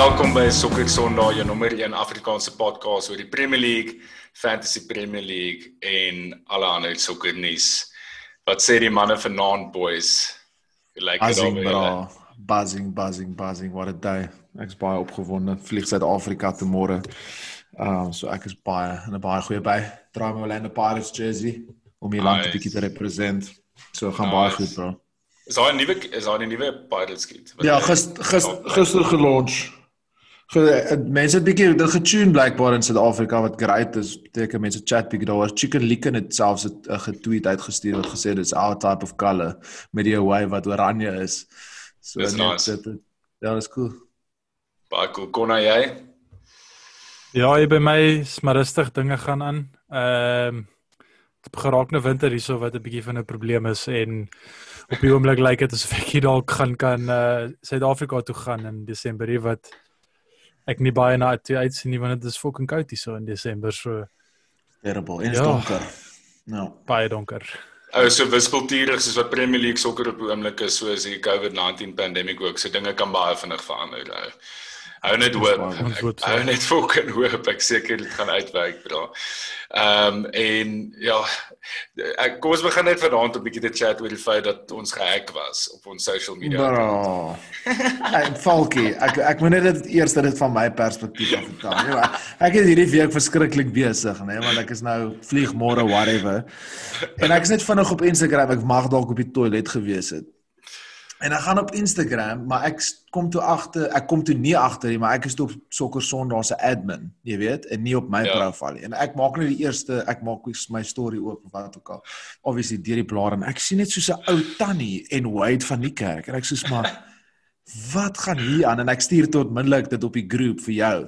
welkom by Sokker Sondag, jou nommer 1 Afrikaanse podcast oor die Premier League, Fantasy Premier League en alle ander sokkernuus. Wat sê die manne vanaand boys? Like buzzing, bro. buzzing, buzzing, buzzing. What a day. Ek's baie opgewonde. Vlieg Suid-Afrika te môre. Ehm uh, so ek is baie in 'n baie goeie by. Draai my Orlando Pirates jersey om hier land 'n bietjie te represent. So gaan nice. baie goed, bro. Is daar 'n nuwe is daar 'n nuwe Pirates kit? Ja, gister gister gelonch. Eh, mense het bietjie dit getune blykbaar in Suid-Afrika wat great is. Beteken mense chat bietjie daaroor. Chicken Licken het selfs 'n getweet uitgestuur wat gesê dit is our type of color met die way wat oranje is. So net nice. dit ja, dis cool. Baie cool. Kon jy? Ja, jy by my is maar rustig dinge gaan aan. Ehm um, dit geraak nou winter hierso wat 'n bietjie van 'n probleem is en op die oomblik lyk dit asof ek dalk gaan kan uh Suid-Afrika toe gaan in Desember wat ek nie baie na toe uitsien nie want dit is fucking koud hier so in Desember so terrible en ja, donker. Nou, baie donker. Ou so wispelturig soos wat Premier League sokker op oomblik is soos die COVID-19 pandemic ook. So dinge kan baie vinnig verander. Ou. Hou net hoop. Hou net fucking hoop. Ek seker dit gaan uitwerk, bra. Ehm um, en ja, ek kom ons begin net vanaand 'n bietjie te chat oor die feit dat ons gehack was op ons social media. Bra. Hey, Falkie, ek ek moet net dit eers dit van my perspektief af vertel. Nee, ek is hierdie week verskriklik besig, nê, nee, want ek is nou vlieg môre whatever. En ek is net vinnig op Instagram, ek mag dalk op die toilet gewees het. En ek gaan op Instagram, maar ek kom toe agter, ek kom toe nie agter nie, maar ek is toe op Sokker Sondag se admin, jy weet, en nie op my ja. profiel nie. En ek maak net die eerste, ek maak my story oop of wat ook al. Obviously deur die blaar en ek sien net so 'n ou tannie en Wade van die kerk en ek sê maar wat gaan hier aan en ek stuur tot minlik dit op die groep vir jou.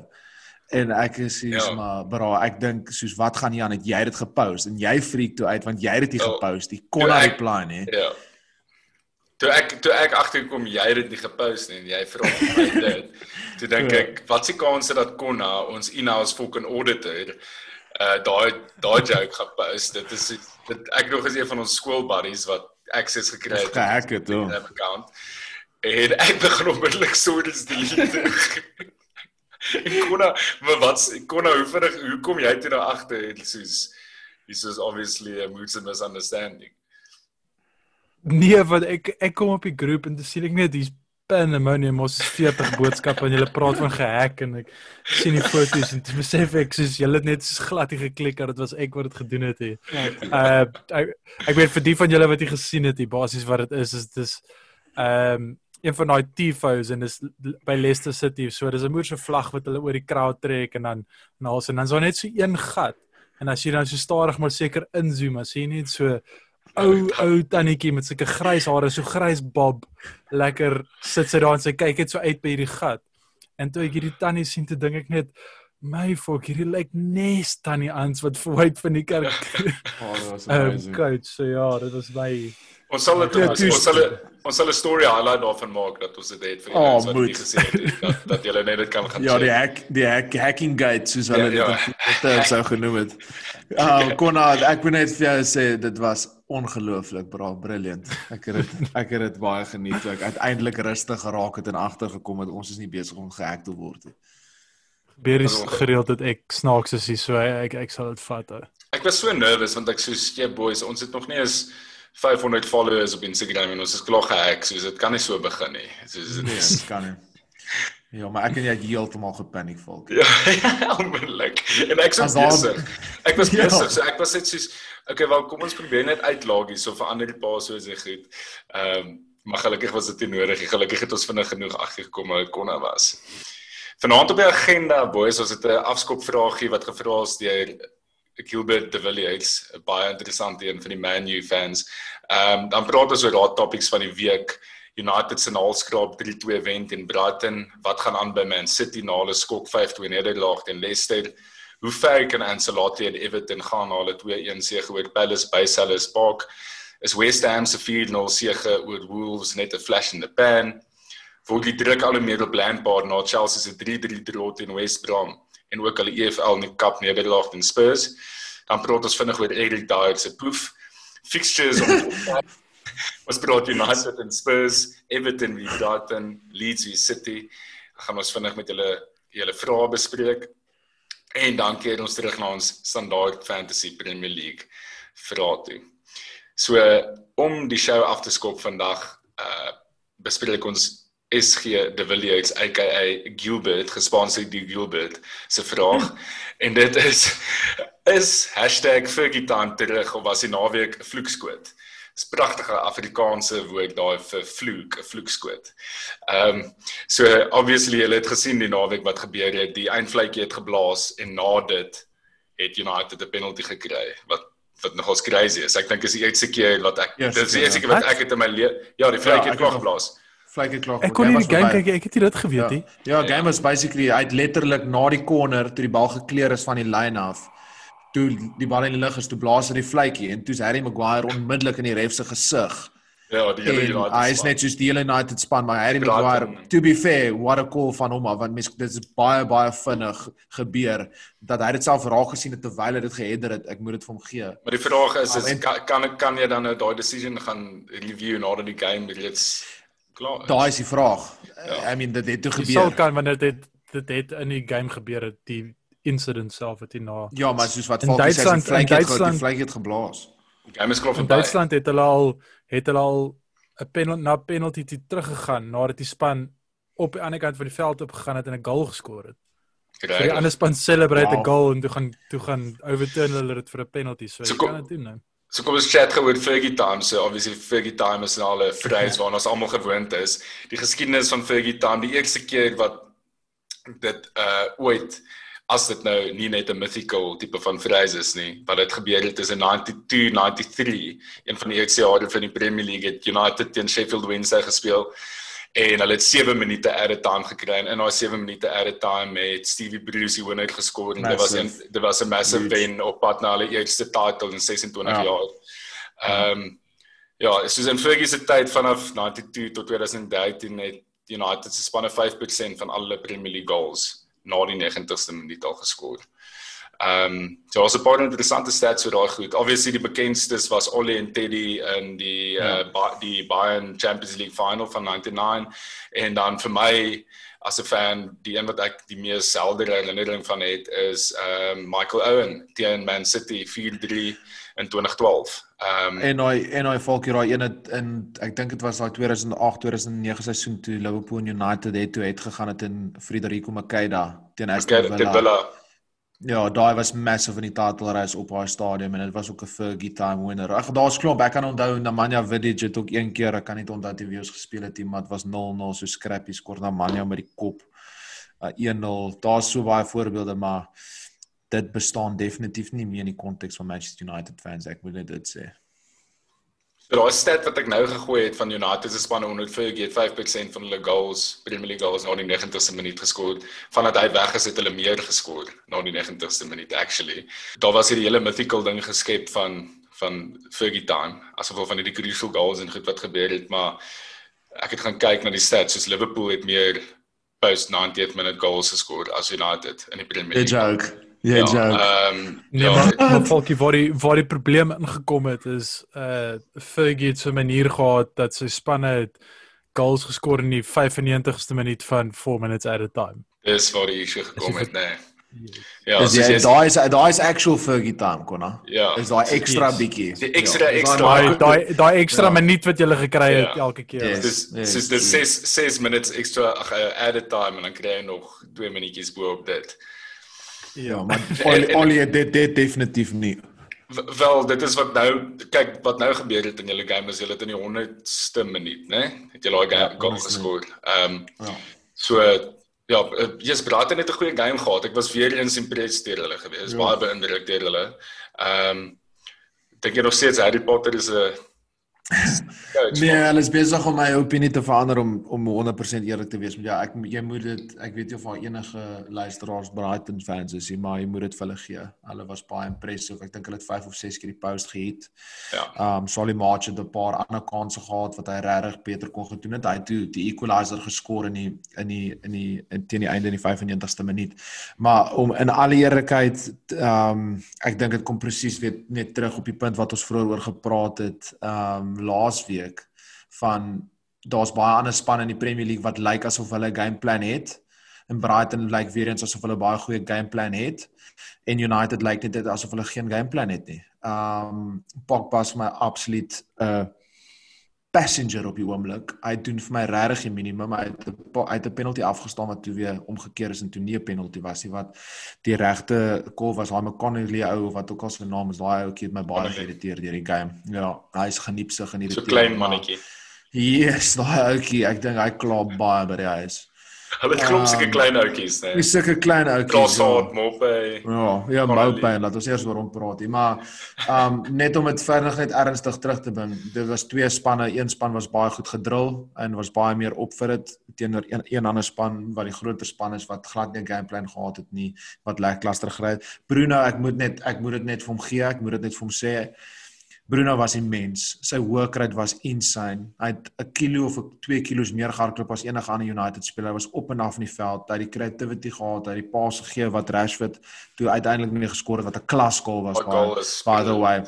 En ek sê ja. maar bra, ek dink soos wat gaan hier aan het jy dit gepost en jy freak toe uit want jy het dit oh. gepost nie. Kon hy reply nie. Ja. Toe ek toe ek agterkom jy het dit nie gepost nie en jy vra my dit. Toe dink ja. ek, wat se kans dat Konna ons in-house fucking auditor uh daai daai joke gepost. Dit is dit ek nog as een van ons skool buddies wat access gekry het. Gehack het toe. account. En ek begin onmiddellik stories delete. en Konna, maar wat Konna hoe vinnig hoe kom jy toe daar agter? Soos this is obviously a mutual misunderstanding. Nee, want ek ek kom op die groep en dan sien ek net hier's pandemonium ons 40 boodskappe en hulle praat van gehack en ek sien die foto's en dis besef ek soos julle het net soos glad hier geklik dat dit was ek wat dit gedoen het hier. Uh ek, ek weet vir die van julle wat jy gesien het, die basies wat dit is is dis ehm um, een van daai tifos en dis by Leicester City. So dis 'n moerse vlag wat hulle oor die crowd trek en dan en alsa en dan so net so een gat. En as jy dan so stadig maar seker inzoom as jy net so ou ou tannetjie met sulke grys hare, so grys bob, lekker sit sy daar en sy kyk net so uit by hierdie gat. En toe ek hierdie tannie sien, te dink ek net my fok, hierdie lyk nes tannie Ans wat vooruit van die kerk. oh, dit was amazing. Um, coach, so ja, dit was my Ons sal dit ja, ons sal ons sal 'n story highlight daarvan maak dat ons dit het vir julle oh, wat jy gesê het dat dat julle net dit kan gaan Ja, die hack die hack hacking gate soos hulle ja, dit ja. sou genoem het. Ah, uh, Konrad, ek moet net vir jou sê dit was ongelooflik, bra, brilliant. Ek het dit ek het dit baie geniet. Ek uiteindelik rustig geraak het en agtergekom het ons is nie besig om gehack te word nie. Gebeur is gereeld dat ek snaaks is, so ek ek, ek sal dit vat. Ek was so nervous want ek soos jy boys, ons het nog nie eens 500 followers op Instagram en ons is klaar gehack, so dit kan nie so begin nie. Soos dit nee, is. Kan nie. Ja, maar ek en jy het heeltemal gepaniek volk. Ja, onmiddellik. En ek was besig. Ek was ja. besig, so ek was net soos okay, wel kom ons probeer net uitlaag hier so verander die passwords en goed. Ehm um, maar gelukkig was dit nie nodig nie. Gelukkig het ons vinnig genoeg agtergekom hoe konna was. Vanaand op die agenda boys, ons het 'n afskopvragie wat gevra is deur Gilbert de Villiers, 'n baie interessante een van die Man U fans. Ehm um, dan praat ons oor daai topics van die week. United se naalskraap 3-2 wen teen Brighton. Wat gaan aan by Man City na hulle skok 5-2 nederlaag teen Leicester? Hoe ver kan Ancelotti en Everton gaan na hulle 2-1 sege oor Palace by Selhurst Park? Is West Ham se 4-0 sege oor Wolves net 'n flash in the pan? Word die druk al meer op Lampard na Chelsea se 3-3 draw teen West Brom? En ook die EFL in die Cup nederlaag teen Spurs. Dan praat ons vinnig oor Eric Dyer se poef fixtures op Ons praat United en Spurs, Everton wie Brighton, Leeds wie City. gaan ons vinnig met julle julle vrae bespreek. En dan keer ons terug na ons standaard fantasy Premier League vrae toe. So om die show af te skop vandag, uh bespreek ons SG De Villiers aka Gilbert gesponsor deur Gilbert se vraag en dit is is #Fergietan terug of was die naweek vloekskoot? Dis pragtige Afrikaanse woord daai vir vloek, 'n vloekskoot. Ehm um, so obviously julle het gesien die naweek wat gebeur het, die eindvletjie het geblaas en na dit het United 'n penalty gekry wat wat nogals crazy is. Ek dink is die eerste keer wat ek yes, dis die eerste keer wat ek het in my lewe ja, die vletjie ja, het klaar geblaas. Vletjie klaar. Ek kon nie die game kyk, ek het dit geweet nie. Ja, ja, game was basically hy het letterlik na die corner toe die bal gekleer is van die line af toe die bal in die lug is toe blaas hy die vletjie en toe's Harry Maguire onmiddellik in die ref se gesig. Ja, die hele United. Hy is net soos die hele United span, maar Harry Maguire, to be fair, what a call van hom af want mens dit is baie baie vinnig gebeur dat hy dit self raak gesien het terwyl hy dit geheader het. Ek moet dit vir hom gee. Maar die vraag is, is kan kan kan jy dan nou daai decision gaan review nadat die game reeds klaar is? Daai is die vraag. Ja. I mean dit het toe gebeur. Dit sal kan wanneer dit dit het in die game gebeur het die incident self het hy na Ja, maar soos wat sê, die vlek het die vlek het geblaas. Okay, mens klof in Duitsland het hulle al het hulle al 'n penalty na penalty toe teruggegaan nadat die span op die ander kant van die veld op gegaan het en 'n goal geskoor het. Kry, die ander span celebrate 'n wow. goal en toe gaan toe gaan overturn hulle dit vir 'n penalty. So, so jy kan dit doen nou. So kom ons chat gehoor Fergie Time, so obviously Fergie Time is nou 'n phrase waarna ons almal gewoond is. Die geskiedenis van Fergie Time, die eerste keer wat dit uh ooit as dit nou nie net 'n mythical tipe van phrase is nie, wat dit gebeur het tussen 92 93, een van die eerste jare van die Premier League het United teen Sheffield Wednesday gespeel en hulle het 7 minute added time gekry en in daai 7 minute added time het Stevie Bruce die winner geskor en dit was 'n dit was 'n massive win op pad na hulle eerste title in 26 ja. jaar. Ehm um, ja, soos in Fergie se tyd vanaf 92 tot 2013 het United se spanne 5% van alle Premier League goals na die 90ste minuut al geskoor. Ehm um, so was 'n paar interessante stats oor daai goed. Obviously die bekendstes was Ollie en Teddy in die ja. uh die Bayern Champions League final van 99 en dan vir my as 'n fan die een wat ek die mees selde herinnering van het is ehm um, Michael Owen teen Man City 4-3 in 2012. Ehm um, en hy en hy volk hier daai een het in ek dink dit was daai 2008 2009 seisoen toe Liverpool United het toe het gegaan het in Frederico Makeda teen Aston Villa. Villa. Ja, daai was massive in die title race op haar stadium en dit was ook 'n Fergie time winner. Ag daar's klop, ek kan onthou Nemanja Vidic het ook een keer, ek kan nie onthou wie ons gespeel het nie, maar dit was 0-0 so scrappy skor Nemanja met die kop. Uh, 1-0. Daar's so baie voorbeelde, maar dit bestaan definitief nie meer in die konteks van Manchester United fans ek moet net dit sê. So daai stat wat ek nou gegooi het van United se span 145% van hulle goals, Premier League goals na die 90ste minuut geskor. Vandat hy weg is het hulle meer geskor na die 90ste minuut actually. Daar was hierdie hele mythical ding geskep van van Fergie time asof van die crucial goals en goed wat gebeur het, maar ek het gaan kyk na die stats soos Liverpool het meer post 90th minute goals geskor as United in die Premier League. Dit joke. Ja, ja. Ehm um, nee, ja. maar, maar Falkie waar die waar die probleem ingekom het is uh Fergie het so 'n manier gehad dat sy spanne het goals geskor in die 95ste minuut van 4 minutes at a time. Dis waar die issue gekom het, nee. Ja, dis jy daai is daai is actual Fergie time, konna. Ja. Is daai ekstra yes. bietjie. Die ekstra ja, ekstra daai daai ekstra ja. minuut wat jy gekry het ja. elke keer. Dis dis dis 6 6 minutes extra uh, at a time en dan kry jy nog 2 minuutjies bo op dit. Ja, maar Ollie het dit dit definitief nie. Wel, dit is wat nou kyk wat nou gebeur het in julle game is julle het in die 100ste minuut, né? Het julle daai ja, goal geskoor. Ehm um, ja. So ja, jy's braat net 'n goeie game gehad. Ek was weer eens impressed deur hulle gewees. Ja. Baie beïndruk deur hulle. Ehm um, dink jy nog steeds Harry Potter is 'n nee, hulle is besig om my opinie te verander om om 100% eerlik te wees. Maar ja, ek jy moet dit ek weet nie of daar enige luisteraars Brighton fans is nie, maar jy moet dit vir hulle gee. Hulle was baie impressive. Ek dink hulle het 5 of 6 keer die post gehit. Ja. Um Solly March het 'n paar ander kansse gehad wat hy regtig beter kon gedoen het. Hy het toe die equalizer geskor in die in die in die in teen die einde in die 95ste minuut. Maar om in alle eerlikheid um ek dink dit kom presies weer net terug op die punt wat ons vroeër oor gepraat het. Um laasweek van daar's baie ander spanne in die Premier League wat lyk asof hulle 'n game plan het en Brighton lyk weer eens asof hulle baie goeie gameplan het en United lyk net asof hulle geen gameplan het nie. Um Pogba is my absoluut 'n uh, passenger op die oomblik. Hy doen vir my regtig die minimum. Hy het 'n hy het 'n penalty afgestaan wat toe weer omgekeer is en toe nie 'n penalty was nie wat die regte call was. Hy McConnelly ou of wat ook al sy naam is, daai ouetjie het my baie geïrriteer deur die game. Ja, hy is geniepsig en hierdie so klein mannetjie. Yes, daai ouetjie, ek dink hy klop baie by die huis. Hulle het klop sulke um, klein ouetjies, né? Dis sulke klein ouetjies. Krossaad, ja. Moppe. Ja, ja, Moppe en laat ons eers oor hom praat hier, maar um net om dit verder net ernstig terug te bring. Dit was twee spanne, een span was baie goed gedrill en was baie meer op vir dit teenoor een, een ander span wat die groter span is wat glad nie 'n gameplan gehad het nie, wat lackluster gery het. Bruno, ek moet net ek moet dit net vir hom gee, ek moet dit net vir hom sê. Bruno was immens. Sy workrate was insane. Hy het 'n kilo of 2 kilos meer gehardloop as enige ander United speler. Hy was op en af in die veld. Hy het die creativity gehad, hy het die pass gegee wat Rashford toe uiteindelik nie geskor het wat 'n klas goal was by, by the way.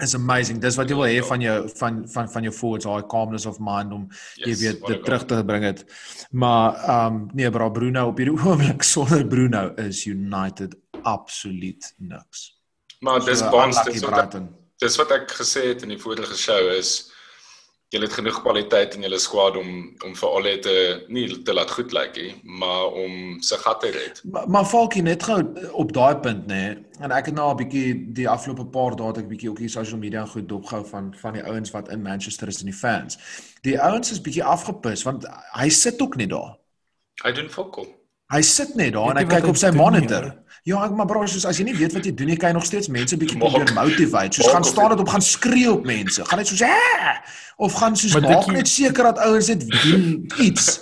It's amazing. Dis wat jy wil hê van jou van van van jou forwards, daai calmness of mind om yes, jy weet dit terug te bring het. Maar ehm um, nee, bra Bruno op hierdie oomblik sonder Bruno is United absoluut niks. Maar dis so, bonds dis wat dis wat ek gesê het in die vorige show is jy het genoeg kwaliteit in julle squad om om vir al dit nie te laat goed lyk nie, maar om se gat te red. Maar, maar Falkie net gou op daai punt nê. En ek het nou 'n bietjie die afgelope paar dae het ek bietjie ook hier social media goed dopgehou van van die ouens wat in Manchester is en die fans. Die ouens is bietjie afgepis want hy sit ook net daar. Hy doen fokol. Hy sit net daar en hy kyk op sy monitor. Nie, Ja, ek maar bro, soos as jy nie weet wat jy doen nie, kan jy nog steeds mense bietjie probeer motivate. Soos gaan staan dit op gaan skree op mense. Gaan net soos hè of gaan soos maak net seker dat ouens dit doen iets.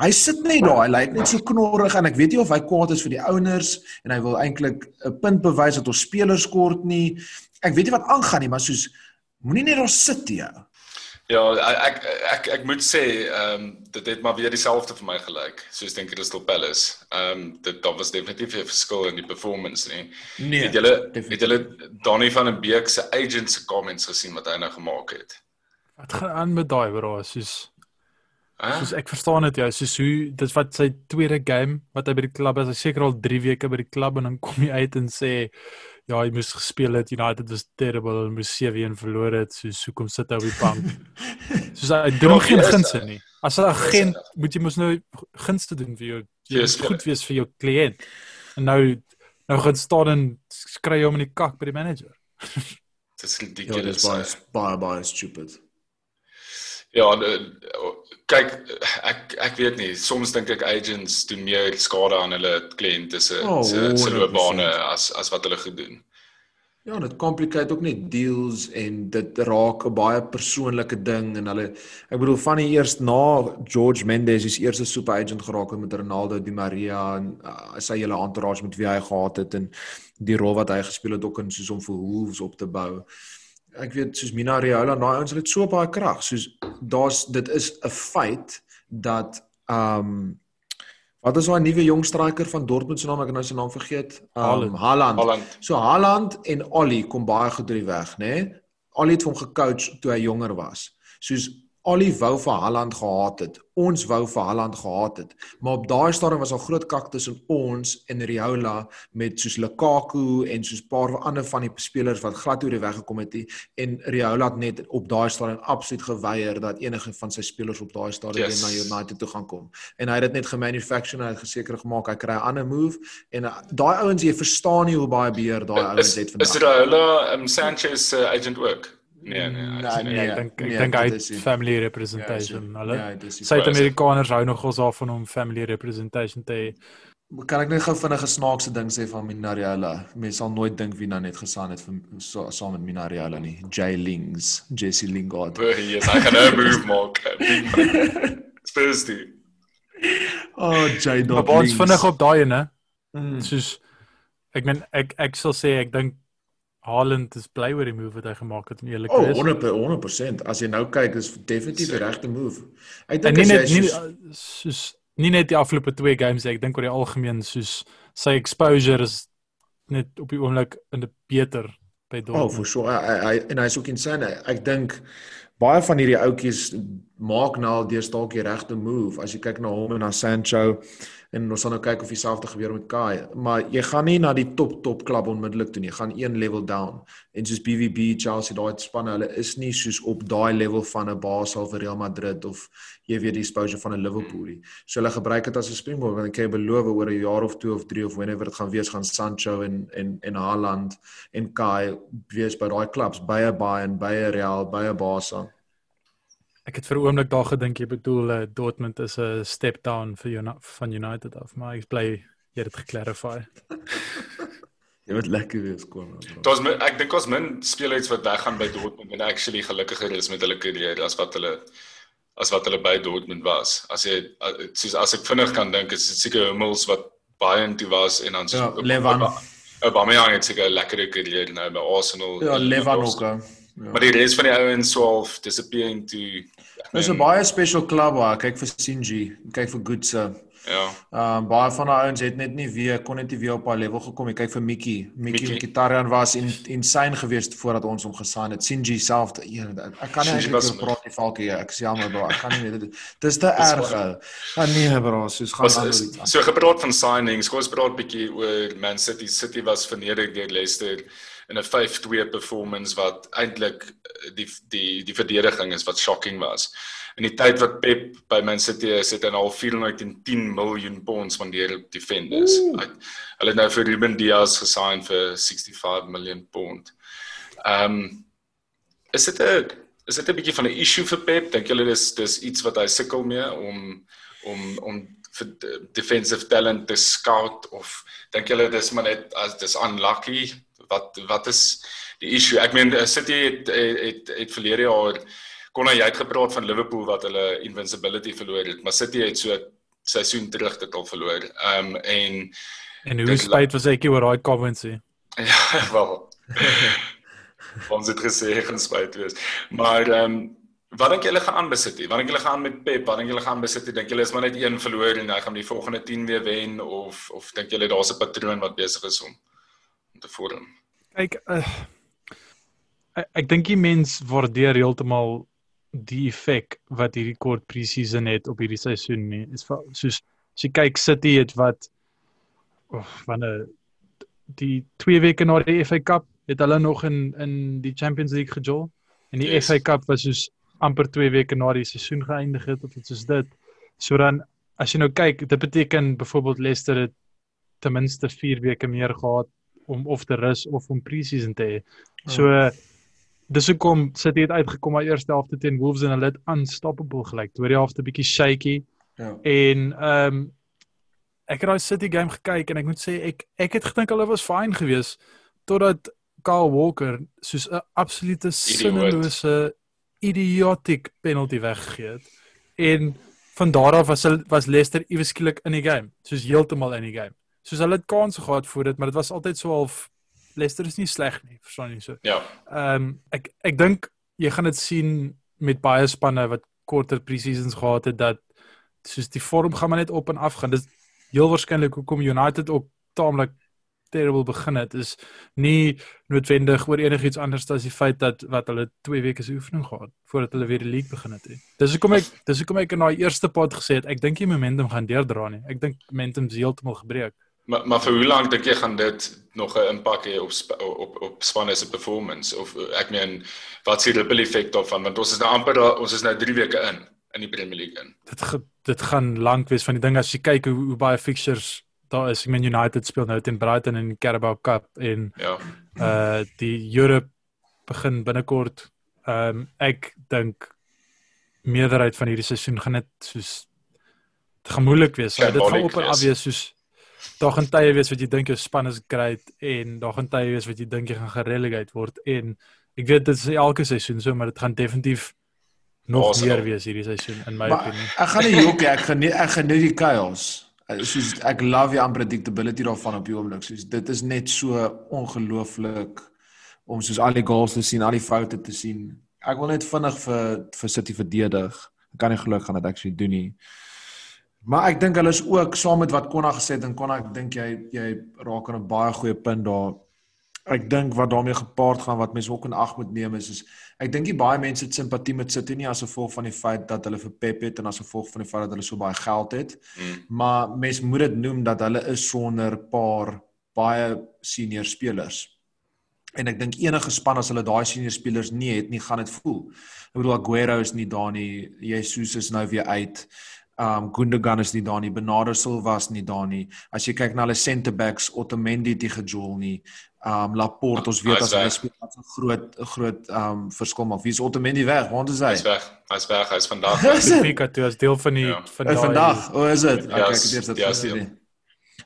Hy sit net daar, hy lyk net so knorrig en ek weet nie of hy kwaad is vir die ouers en hy wil eintlik 'n punt bewys dat ons spelers kort nie. Ek weet nie wat aangaan nie, maar soos moenie net daar sit jy. Ja, ek ek ek moet sê, ehm um, dit het maar weer dieselfde vir my gelyk, soos dink Crystal Palace. Ehm um, dit daar was definitief 'n verskil in die performance nie. Nee. Het julle het julle Donny van den Beek se agent se comments gesien wat hy nou gemaak het? Wat gaan aan met daai bro, soos huh? soos ek verstaan dit jou, soos hoe dit wat sy tweede game wat hy by die klub is, hy seker al 3 weke by die klub en dan kom hy uit en sê ja, hy moes gespeel het. United was terrible en moes 7-1 verloor het. So hoekom sit hy op die bank? Soos hy doen ja, geen gunste nie. As 'n agent moet jy mos nou gunste doen vir jou jy moet goed wees vir jou kliënt. En nou nou gaan staan en skree hom in die kak by die manager. Dis ridiculous. Ja, dis baie baie stupid. Ja, kyk ek ek weet nie, soms dink ek agents doen meer skade aan hulle kliënte se oh, se loopbane as as wat hulle gedoen. Ja, dit komplikeer ook net deals en dit raak 'n baie persoonlike ding en hulle ek bedoel van die eers na George Mendes is eerste super agent geraak het met Ronaldo Di Maria en uh, sy hele entourage met wie hy gehad het en die rol wat hy gespeel het ook in soos om vir Wolves op te bou ek weet soos Mina Raiola daai ouens het so baie krag soos daar's dit is 'n feit dat ehm um, wat is daai nuwe jong striker van Dortmund se naam ek nou sy naam vergeet um, Haaland. Haaland so Haaland en Ollie kom baie goed deur die weg nê nee? Ollie het hom gecoach toe hy jonger was soos Ollie wou vir Haaland gehad het. Ons wou vir Haaland gehad het. Maar op daai stadium was al groot kak tussen ons en Riola met soos Lukaku en soos 'n paar ander van die spelers wat glad oor die weg gekom het en Riola het net op daai stadium absoluut geweier dat enige van sy spelers op daai stadium yes. na United toe gaan kom. En hy het dit net gemanufacture en geseker gemaak hy kry 'n ander move en uh, daai ouens jy verstaan nie hoe baie beheer daai ouens het vandag. Is Riola um, Sanchez uh, agent work? Nee nee, nee, nee, nee, ek dink ek nee, dink hy family representation. Ja, hulle ja, Suid-Amerikaners hou nogals af van hom family representation te Kan ek net gou vinnig 'n snaakse ding sê van Minariela? Mense sal nooit dink wie nou net gesaan het vir so saam met Minariela nie. Jay Lings, Jesse Lingard. But he is like an move mark. Spurs die. Oh, Jay Dot. Maar ons vinnig op daai ene. Mm. Soos ek meen ek ek sal sê ek dink Haaland is bly oor die move wat hy gemaak het en eerlik is. Oh, 100 100%. As jy nou kyk, is definitief die regte move. Ek dink nie net nie soos nie net die afgelope 2 games ek dink oor die algemeen soos sy exposure is net op die oomblik in 'n beter by Dortmund. Oh, for sure. I, I, en hy's ook insane. Ek dink baie van hierdie ouetjies maak nou al deur dalk die regte move as jy kyk na hom en na Sancho en ons gaan nou kyk of dieselfde gebeur met Kai. Maar jy gaan nie na die top top klub onmiddellik toe nie. Jy gaan een level down. En soos BVB Chelsea daai spanne hulle is nie soos op daai level van 'n Basel vir Real Madrid of jy weet die exposure van 'n Liverpool nie. So hulle gebruik dit as 'n springboard want ek kan beloof oor 'n jaar of 2 of 3 of whenever dit gaan wees gaan Sancho en en en Haaland en Kai wees by daai klubs by 'n Bayern by 'n Real by 'n Barca Ek het vir 'n oomblik daar gedink jy bedoel uh, Dortmund is 'n step down vir Uni van United af, maar ek bly jy het dit geklarify. jy moet lekker wees kom. Daar's ek dink ons min spelers wat weggaan by Dortmund en actually gelukkiger is met hulle kariere as wat hulle as wat hulle by Dortmund was. As jy soos as ek vinnig kan dink is dit seker Hummels wat baie intoe was en dan so ja, Levan. Aubameyang het seker 'n lekker kariere nou by Arsenal. Ja, Levan ook. Ook. Ja. Maar die res van die ouens swaalf disappearing to Dis 'n baie special club waar kyk vir Sinji, kyk vir Goodse. Ja. Ehm um, baie van daai ouens het net nie weer kon net nie weer op haar level gekom nie. Kyk vir Mickey. Mickey Mkhitaryan was in insane geweest voordat ons hom gesign het. Sinji self, ek kan nie eintlik oor praat nie, Falkie. Ek sê jammer bro, ek kan nie dit. Dis te erg. Ja nee bro, soos gaan aan. So gepraat van signings, kom ons praat bietjie oor Man City. City was verneder deur Leicester in 'n 5-2 performance wat eintlik eh, die die die verdediging is wat shocking was. In die tyd wat Pep by Man City is, het hy al 410 miljoen pond spandeer op defenders. Hulle het nou vir Ruben Dias gesign vir 65 miljoen pond. Ehm um, is dit 'n is dit 'n bietjie van 'n issue vir Pep? Dink julle dis dis iets wat hy sukkel mee om om om vir defensive talent te scout of dink julle dis maar net as dis unlucky wat wat is die issue? Ek meen eh, City het het het, het verlede jaar kon hy het gepraat van Liverpool wat hulle invincibility verloor het, maar City het so seisoen terug dit al verloor. Ehm um, en en hoe spyt was ek oor daai comments hè? Ja, wel. Ons het gesê gaan spyt wees. Maar ehm um, Wat dink julle gaan aan by City? Wat dink julle gaan met Pep? Wat dink julle gaan by City? Dink julle is maar net een verloor en hy gaan die volgende 10 weer wen of of dink julle daar's 'n patroon wat besig is om om te vorm? Kyk, uh, ek, ek dink die mens waardeer heeltemal die effek wat hierdie kort pre-season het op hierdie seisoen nie. Is soos as jy kyk City het wat of wanneer die 2 weke na die FA Cup het hulle nog in in die Champions League gejol en die yes. FA Cup was soos amper 2 weke na die seisoen geëindig het of iets soos dit. So dan as jy nou kyk, dit beteken byvoorbeeld Leicester het ten minste 4 weke meer gehad om of te rus of om pre-season te hê. So oh. dis hoekom sit hy uitgekom by eerste helfte teen Wolves en hulle het unstoppable gelyk. Tweede helfte bietjie shaky. Ja. En ehm um, ek het daai City game gekyk en ek moet sê ek ek het gedink hulle was fine geweest totdat Kyle Walker soos 'n absolute sinnelose idiotic penalty weggegee het. En van daar af was hulle was Leicester iewes skielik in die game, soos heeltemal in die game soos hulle het kansse gehad voor dit, maar dit was altyd so half Leicester is nie sleg nie, verstaan jy so. Ja. Ehm um, ek ek dink jy gaan dit sien met baie spanne wat korter pre-seasons gehad het dat soos die vorm gaan maar net op en af gaan. Dis heel waarskynlik hoekom United ook taamlik terrible begin het is nie noodwendig oor enigiets anders as die feit dat wat hulle 2 weke se oefening gehad voordat hulle weer die league begin het. Dis hoekom ek dis hoekom ek in daai eerste pot gesê het ek dink die momentum gaan deurdra nie. Ek dink momentum is heeltemal gebreek. Maar maar vir hoe lank dink jy gaan dit nog 'n impak hê op op op spanne se performance of ek meen wat sê die ripple effect daarvan want ons is nou amper ons is nou 3 weke in in die Premier League in. Dit ge, dit gaan lank wees van die ding as jy kyk hoe, hoe baie fixtures daar is. Ek meen United speel nou teen Brighton in die Carabao Cup en ja. Uh die Europe begin binnekort. Ehm um, ek dink meerderheid van hierdie seisoen gaan dit soos dit gaan moeilik wees. So, dit gaan op en af wees soos daar gaan tye wees wat jy dink jou span is great en daar gaan tye wees wat jy dink jy gaan gerelegate word en ek weet dit is elke seisoen so maar dit gaan definitief nog awesome. meer wees hierdie seisoen in my opinie. Ek gaan nie jokie, ek geniet ek geniet die chaos. Soos ek love die unpredictability daarvan op die oomblik. Soos dit is net so ongelooflik om soos al die goals te sien, al die foute te sien. Ek wil net vinnig vir vir City verdedig. Ek kan nie glo gaan dit actually doen nie. Maar ek dink hulle is ook saam met wat Konna gesê het en Konna ek dink jy jy raak aan 'n baie goeie punt daar. Ek dink wat daarmee gepaard gaan wat mense ook in ag moet neem is is ek dink die baie mense het simpatie met City nie as gevolg van die feit dat hulle vir Pep het en as gevolg van die feit dat hulle so baie geld het. Mm. Maar mense moet dit noem dat hulle is sonder paar baie senior spelers. En ek dink enige span as hulle daai senior spelers nie het nie, gaan dit voel. Ek bedoel Aguero is nie daar nie, Jesus is nou weer uit. Um Gundogan is nie daar nie, Bernardo Silva is nie daar nie. As jy kyk na hulle centre backs, Otamendi het nie gejol nie. Um Laporte ons weet as hy speel wat 'n groot 'n groot um verskil maak. Wie is Otamendi weg? Waar is hy? Hy's weg. Hy's weg. Hy's vandag. Benfica toe as deel van die ja. van daai vandag. O, is dit? Ja, okay, ek het eers dit gesien.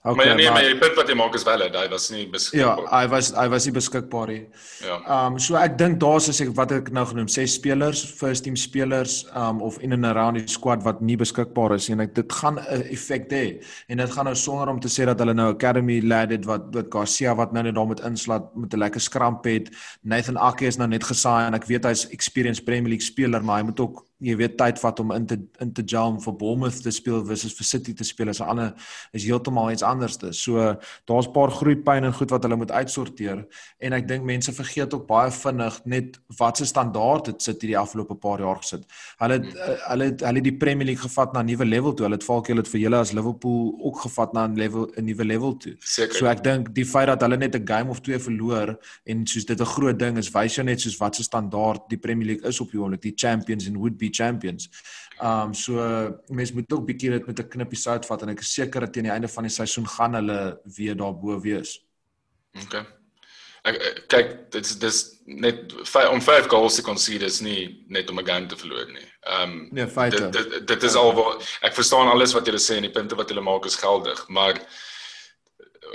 Okay, maar ja, nee, maar die punt wat jy maak is wel, hy was nie beskikbaar. Ja, hy was hy was nie beskikbaar nie. Ja. Um so ek dink daar's as ek wat ek nou genoem, ses spelers, first team spelers um of in and around die squad wat nie beskikbaar is en ek dit gaan 'n effek hê. En dit gaan nou sonder om te sê dat hulle nou academy lad het wat wat Garcia wat nou net daar met inslat met 'n lekker skramp het. Nathan Ake is nou net gesaai en ek weet hy's experienced Premier League speler, maar hy moet ook jy weet tyd vat om in te in te jam vir Bournemouth te speel versus vir City te speel is 'n ander is heeltemal iets anders. So daar's 'n paar groeipyn en goed wat hulle moet uitsorteer en ek dink mense vergeet ook baie vinnig net wat se standaard het City die afgelope paar jaar gesit. Hulle het uh, hulle het hulle die Premier League gevat na 'n nuwe level toe. Hulle het valk hulle het vir julle as Liverpool ook gevat na 'n level 'n nuwe level toe. Seker. So ek dink die feit dat hulle net 'n game of twee verloor en soos dit 'n groot ding is, wys jou net soos wat se standaard die Premier League is op die oomblik, die champions en would be champions. Um so mense moet ook bietjie dit met 'n knippie sout vat en ek is seker dat teen die einde van die seisoen gaan hulle weer daarbo wees. OK. Ek kyk dit is dis net om 5 goals te concede is nie net om 'n game te verloor nie. Um nee, feite. Dit, dit dit is al wat ek verstaan alles wat julle sê en die punte wat julle maak is geldig, maar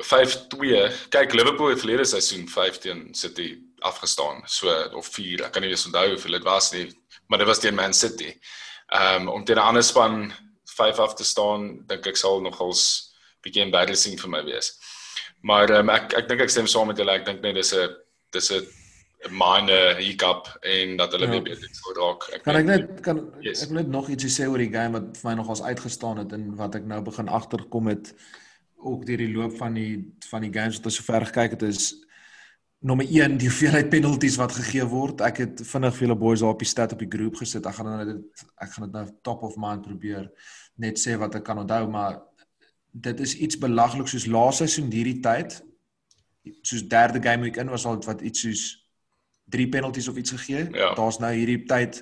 5-2. Kyk Liverpool het verlede seisoen 5 teen City afgestaan. So of 4. Ek kan nie eens onthou hoeveel dit was nie maar dit was teen Man City. Ehm um, om teen 'n ander span 5 af te staan, dink ek sal nogals bietjie embarrassing vir my wees. Maar um, ek ek dink ek stem saam met julle. Ek dink net dis 'n dis 'n minor hiccup en dat hulle ja. weer beter sou raak. Ek kan ek net kan yes. ek net nog ietsie sê oor die game wat vir my nogals uitgestaan het en wat ek nou begin agterkom het ook deur die loop van die van die games wat ons sover gekyk het is nommer 1 die hoeveelheid penalties wat gegee word. Ek het vinnig vir julle boys daar op die stat op die groep gesit. Ek gaan nou dit ek gaan dit nou top of mind probeer net sê wat ek kan onthou, maar dit is iets belaglik soos laaste seisoen hierdie tyd. Soos derde game week in was al wat iets soos 3 penalties of iets gegee. Ja. Daar's nou hierdie tyd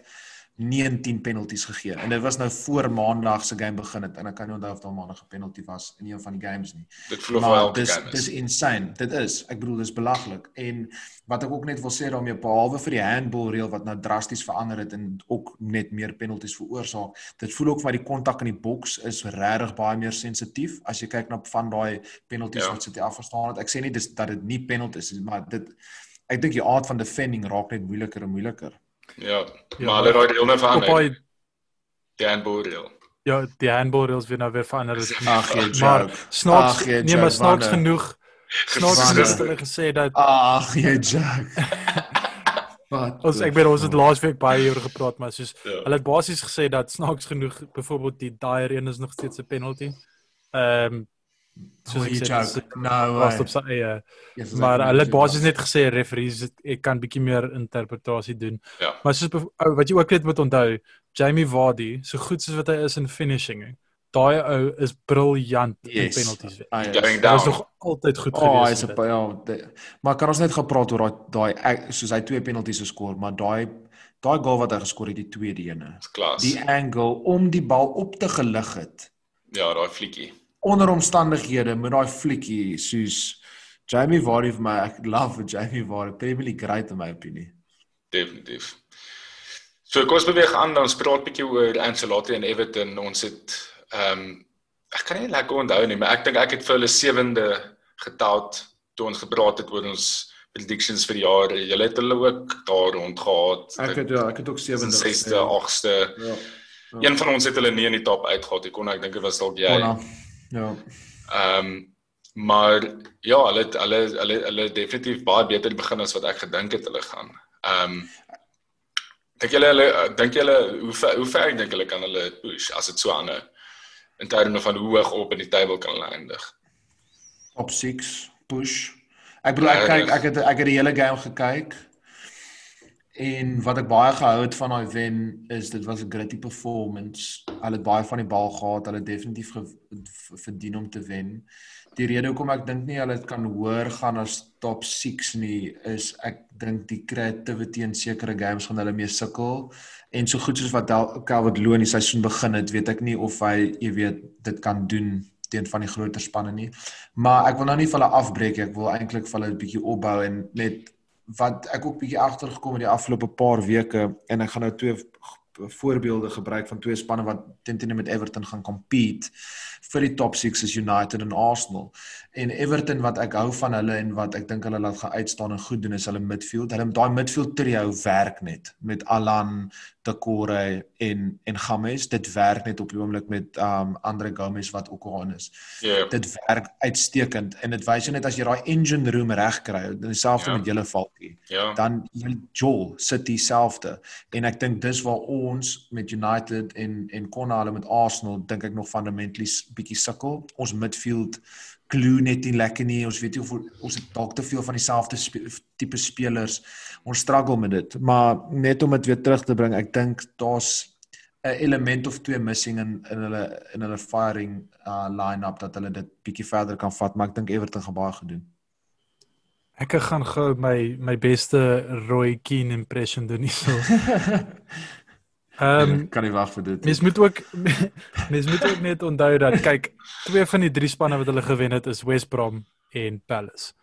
19 penalties gegee. En dit was nou voor maandag se game begin het en ek kan nie onthou of daar maandag 'n penalty was in een van die games nie. Dit of wel dis dis insane. Dit is. Ek bedoel dis belaglik. En wat ek ook net wil sê daarmee behalwe vir die handball reël wat nou drasties verander het en ook net meer penalties veroorsaak. Dit voel ook vir die kontak in die boks is regtig baie meer sensitief as jy kyk na van daai penalties ja. wat sit jy afgestaan het. Ek sê nie dis dat dit nie penalties is, maar dit ek dink die aard van defending raak net moeiliker en moeiliker. Ja, ja, maar hulle raai die onder verander. Die handball reël. Ja, die handball reëls weer nou weer verander. Ag, maar snaaks, nee, maar snaaks genoeg. Snaaks het hulle gesê dat Ag, jy Jack. Wat? Ons ek weet ons het laasweek baie oor gepraat, maar soos ja. hulle het basies gesê dat snaaks genoeg byvoorbeeld die Dyer een is nog steeds 'n penalty. Ehm um, soos jy sê nou was op sy eie. Yes, maar hulle het basies net gesê referees ek kan bietjie meer interpretasie doen. Ja. maar soos ou wat jy ook net moet onthou Jamie Vardy so goed soos wat hy is in finishing daai ou is briljant yes. in penalties ah, yes. hy is nog altyd goed oh, gewees oh, ja die, maar kan ons net gepraat oor daai daai soos hy twee penalties geskor maar daai daai goal wat hy geskor het die tweede ene. Die angle om die bal op te gelig het. Ja daai flietjie onder omstandighede met daai flietjie soos Jamie Vardy vir my ek love Jamie Vardy Premier League great in my opinie. Definitief. So kos beweeg aan dan spraak bietjie oor Ancelotti en Everton. Ons het ehm um, ek kan nie lekker onthou nie maar ek dink ek het vir hulle sewende getout toe ons gepraat het oor ons predictions vir die jaar. Julle het hulle ook daar rond gehad. Ek het ja ek het ook sewende sesde agste ja, ja. een van ons het hulle nie in die top uitgehaal ek kon ek dink dit was dalk jy. Kona. Ja. Ehm um, maar ja, hulle hulle hulle hulle definitief baie beter begin as wat ek gedink het hulle gaan. Ehm um, dink julle hulle dink julle hoe ver, hoe ver dink julle kan hulle push as dit so aanhou in terme van hoe hoog op in die table kan hulle eindig? Top 6 push. Ek bedoel ek kyk ek het ek het die hele game gekyk. En wat ek baie gehou het van daai wen is dit was 'n gritty performance. Hulle het baie van die bal gehad. Hulle definitief verdien om te wen. Die rede hoekom ek dink nie hulle kan hoor gaan as top 6 nie is ek dink die creativity in sekere games gaan hulle mee sukkel en so goed soos wat Calvert Lewin die seisoen begin het, weet ek nie of hy, jy weet, dit kan doen teen van die groter spanne nie. Maar ek wil nou nie vir hulle afbreek, ek wil eintlik vir hulle 'n bietjie opbou en net wat ek ook bietjie agtergekom het die afgelope paar weke en ek gaan nou twee voorbeelde gebruik van twee spanne wat teen teen met Everton gaan compete vir die top 6 is United en Arsenal. En Everton wat ek hou van hulle en wat ek dink hulle laat gaan uitstaan en goed doen is hulle midfield. Hulle daai midfield trio werk net met Alan, Decore en en Gomez. Dit werk net op die oomblik met um Andre Gomez wat ook aan is. Ja. Yeah. Dit werk uitstekend en dit wys net as jy daai engine room reg kry, dieselfde yeah. met julle Falkie. Ja. Yeah. Dan jy Joel sit dieselfde en ek dink dis waar ons met United en en Konna hulle met Arsenal dink ek nog fundamentally bietjie sukkel. Ons midfield glue net nie lekker nie. Ons weet nie of ons het dalk te veel van dieselfde spe tipe spelers. Ons struggle met dit. Maar net om dit weer terug te bring, ek dink daar's 'n element of twee missing in in hulle in hulle firing uh line-up dat hulle dit bietjie verder kan vat, maar ek dink Everton gaan baie gedoen. Ek gaan gou my my beste Roy Keane impression doen hierso. Ehm um, kan nie wag vir dit. Mens moet ook mens moet ook net onthou dat kyk, twee van die drie spanne wat hulle gewen het is West Brom en Palace.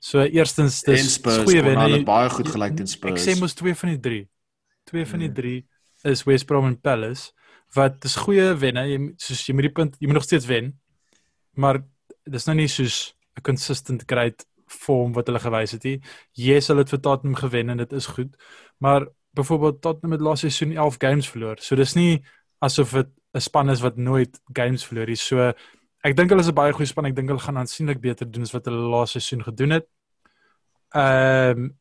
So eerstens dis goeie wen. Hulle baie goed gelyk teen Spurs. Ek sê mos twee van die drie. Twee van die hmm. drie is West Brom en Palace wat dis goeie wenne. Jy soos jy met die punt jy moet nog steeds wen. Maar dis nou nie soos 'n consistent great vorm wat hulle gewys het nie. Yes, hulle het vir Tottenham gewen en dit is goed. Maar byvoorbeeld Tottenham het laaste seisoen 11 games verloor. So dis nie asof dit 'n span is wat nooit games verloor nie. So ek dink hulle is 'n baie goeie span. Ek dink hulle gaan aansienlik beter doen as wat hulle laaste seisoen gedoen het. Ehm um,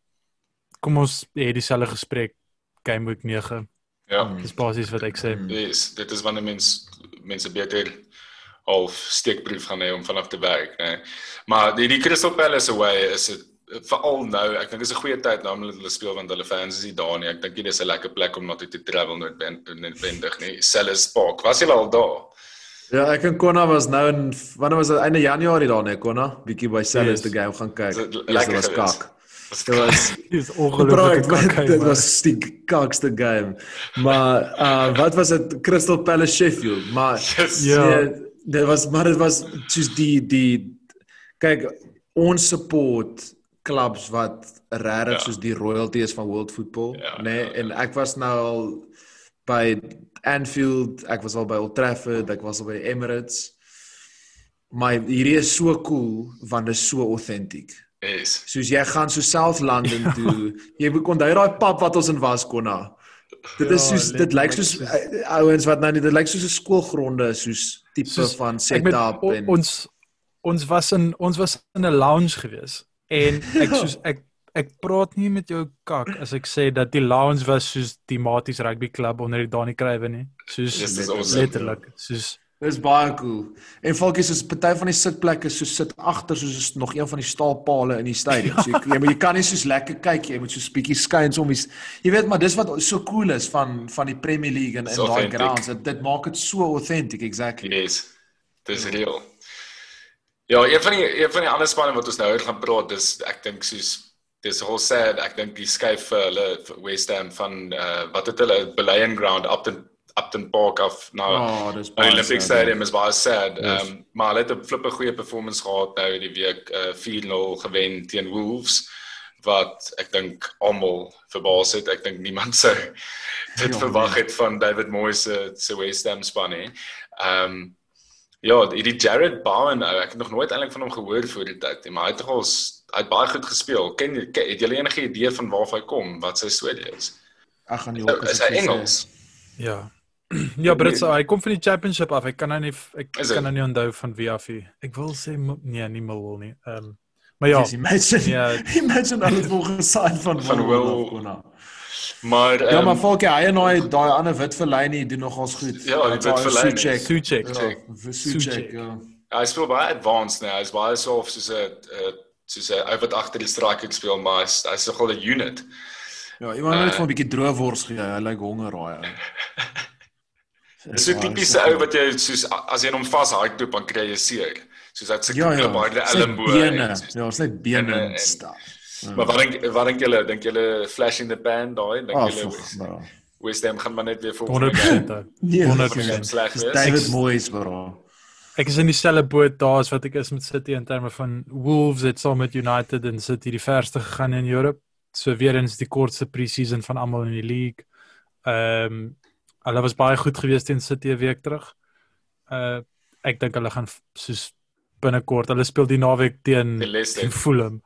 kom ons hê dieselfde gesprek game week 9. Ja. Dis basies wat ek sê. Dis dit is wanneer mens mense beter of steekbrief gaan hê om vanaf te werk, né? Maar die die Crystal Palace away is dit veral nou, ek dink dis 'n goeie tyd nou om hulle speel want hulle fans is hier daar nie. Ek dink dit is 'n lekker plek om na toe te travel noodwendig nie. Sellis Park. Was jy al daar? Ja, ek en Konna was nou in wanneer was dit einde Januarie daar net Konna, bietjie by Sellis yes. die game gaan kyk. Lekker was kak. Dit was dis ongelooflik. Dit was die kakste game. Maar uh wat was dit Crystal Palace Sheffield? Maar yes. ja, nee, dit was maar dit was soos die die kyk ons support clubs wat regtig ja. soos die royalty is van world football, ja, nê? Nee? Ja, ja. En ek was nou al by Anfield, ek was al by Old Trafford, ek was al by Emirates. Maar hierdie is so cool want dit is so authentic. Is. Soos jy gaan so self Londen ja. toe. jy moet onthou daai pub wat ons in was konna. Dit is soos ja, dit lyk soos uh, ouens wat nou dit lyk soos 'n skoolgronde soos tipe soos, van setup en ons ons was in ons was in 'n lounge geweest En ek soos ek ek praat nie met jou kak as ek sê dat die Lions was soos die Maties rugby klub onder die Dani Kruiwe nie. Soos letterlik, soos Dis baie cool. En volkies is party van die sitplekke so sit agter soos is nog een van die staalpale in die stadion. So jy, jy, jy kan nie soos lekker kyk jy moet so 'n bietjie skuins om die Jy weet maar dis wat so cool is van van die Premier League en in daai grounds. Dit, dit maak dit so authentic exactly. Yes. Dis real. Ja, een van die een van die ander spanne wat ons nou oor gaan praat, dis ek dink soos dis al said, ek dink die skuif vir hulle West Ham van uh wat het hulle Belaying Ground Upton Upton Park af na oh, Olympic Stadium is baie sad. Ehm yes. um, maar hulle het 'n flippe goeie performance gehad nou die week uh 4-0 gewen teen Wolves wat ek dink almal verbaas het. Ek dink niemand sou dit ja, verwag het van David Moyes se West Ham span nie. Ehm um, Ja, die Jared Bowen, nou, ek het nog nooit eintlik van hom gehoor voor die tyd nie, maar hy het tog al hy het baie goed gespeel. Ken jy het jy enige idee van waar hy kom, wat sy storie is? Ag gaan nie ook is hy Engels. Ja. Ja, maar dit hy kom van die championship af. Ek kan nou nie ek is kan nou nie onthou van wie af hy. Ek wil sê nee, nie Millwall nie. Ehm um, maar ja. Imagine, ja. Imagine al die volgens sign van van Will. Maar Ja, um, maar volk hy en hy daai ander wit verlyn nie doen nogals goed. Ja, die wit verlyn. Suchek. Suchek. Ja, ja. Hy speel baie advanced nou. Hy's baie so of soos 'n soos 'n ou wat agter die striker speel, maar hy's hy's nogal 'n unit. Ja, iemand moet net vir 'n bietjie droë wors gee. Hy lyk honger raai ou. Dis so tipiese ou wat jy soos as jy hom vashardloop dan kry jy seer. Soos hy se Ja, ja. baie Sy en- Ja, ons net bene en- en en- staf. Maar wat dink wat dink julle? Dink julle flash in the pan daai? Dink Ah, julle West- bro. West Ham gaan maar net weer 100% ou. Nee, 100%. sleg Dis wees? David Moyes, bro. Ek is in dieselfde boot daar as wat ek is met City in terme van Wolves het saam met United en City die verste gegaan in Europe. So weer eens die kortste pre-season van almal in die league. Ehm um, hulle was baie goed geweest teen City 'n week terug. Uh ek dink hulle gaan soos binnekort. Hulle speel die naweek teen teen Fulham.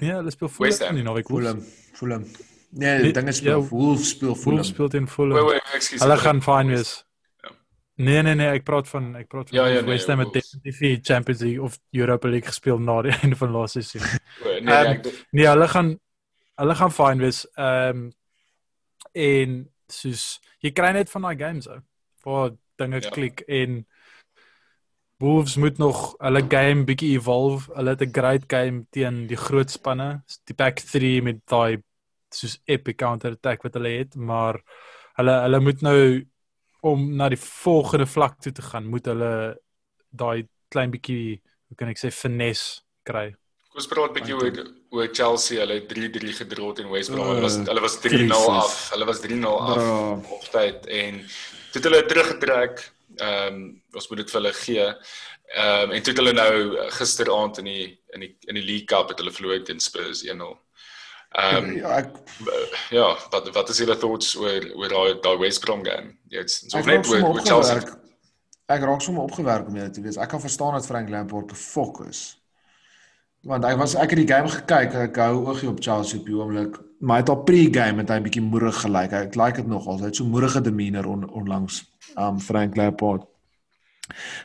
Nee, hulle speel West Fulham Ham. die naweek. Fulham, Fulham. Nee, Nee, ding is speel ja, Wolves speel Fulham. Wolves speel teen Wait, Fulham. wait, excuse. Hulle gaan fyn wees. Ja. Nee nee nee, ek praat van ek praat van Ja, ja, nee, West Ham het Wolves. definitief die Champions League of Europa League gespeel na die einde van laaste seisoen. Nee, nee, Ehm, ek Nee, hulle gaan hulle gaan fyn wees. Ehm en soos jy kry net van daai games ou. Waar dinge Ja. klik en Wolves moet nog hulle game bietjie evolve. Hulle het 'n great game teen die groot spanne, die back 3 met daai soos epic counter attack wat hulle het, maar hulle hulle moet nou om na die volgende vlak toe te gaan, moet hulle daai klein bietjie, hoe kan ek sê, finesse kry. Kom ons praat 'n bietjie oor oor Chelsea. Hulle het 3-3 gedra teen West Brom. Hulle was Uh, hulle was 3-0 crisis. af. Hulle was 3-0 af op tyd en toe het hulle teruggetrek. Ehm um, ons moet dit vir hulle gee. Ehm um, en toe het hulle nou eh, gisteraand in die in die in die League Cup het hulle verloor teen Spurs 1-0. Ehm um, ja, ek ja, wat wat is julle thoughts oor oor daai daai West Brom game? Ek of raak net oor oor Chelsea. Ek raak sommer opgewerk om dit te wees. Ek kan verstaan dat Frank Lampard gefokus. Want hy was ek het die game gekyk. Ek hou oogie op Chelsea op die oomblik. Maar hy het al pre-game het hy 'n bietjie moerig gelyk. Ek like dit nogal. Hy het so moerige demeanor on, onlangs. Um Frank Lampard.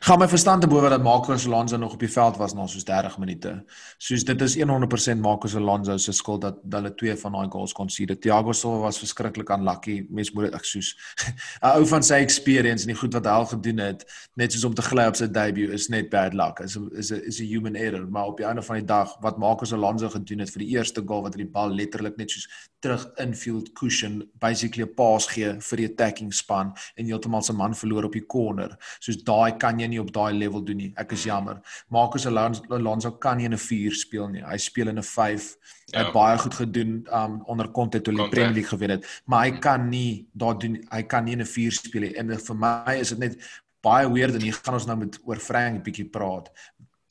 Gaan my verstand te bowe dat Marcus Alonso nog op die veld was na soos 30 minute. Soos dit is 100% Marcus Alonso se skuld dat hulle twee van daai goals concede. Thiago Silva was verskriklik unlucky. Mens moet dit ek soos 'n ou van sy experience en die goed wat hy al gedoen het, net soos om te gly op sy debut is net bad luck. Is is 'n is 'n human error, maar op die einde van die dag wat Marcus Alonso gedoen het vir die eerste goal wat hy die bal letterlik net soos terug infield cushion basically 'n paas gee vir die attacking span en heeltemal sy man verloor op die corner. Soos daai kan jy nie op daai level doen nie. Ek is jammer. Marcus Alonso, Alonso kan nie in 'n 4 speel nie. Hy speel in 'n 5. Hy Ja. het baie goed gedoen um onder Conte toe hy die. Premier League gewen het, maar hy kan nie daar doen hy kan nie in 'n 4 speel nie. En vir my is dit net baie weird en hier gaan ons nou met oor Frank bietjie praat.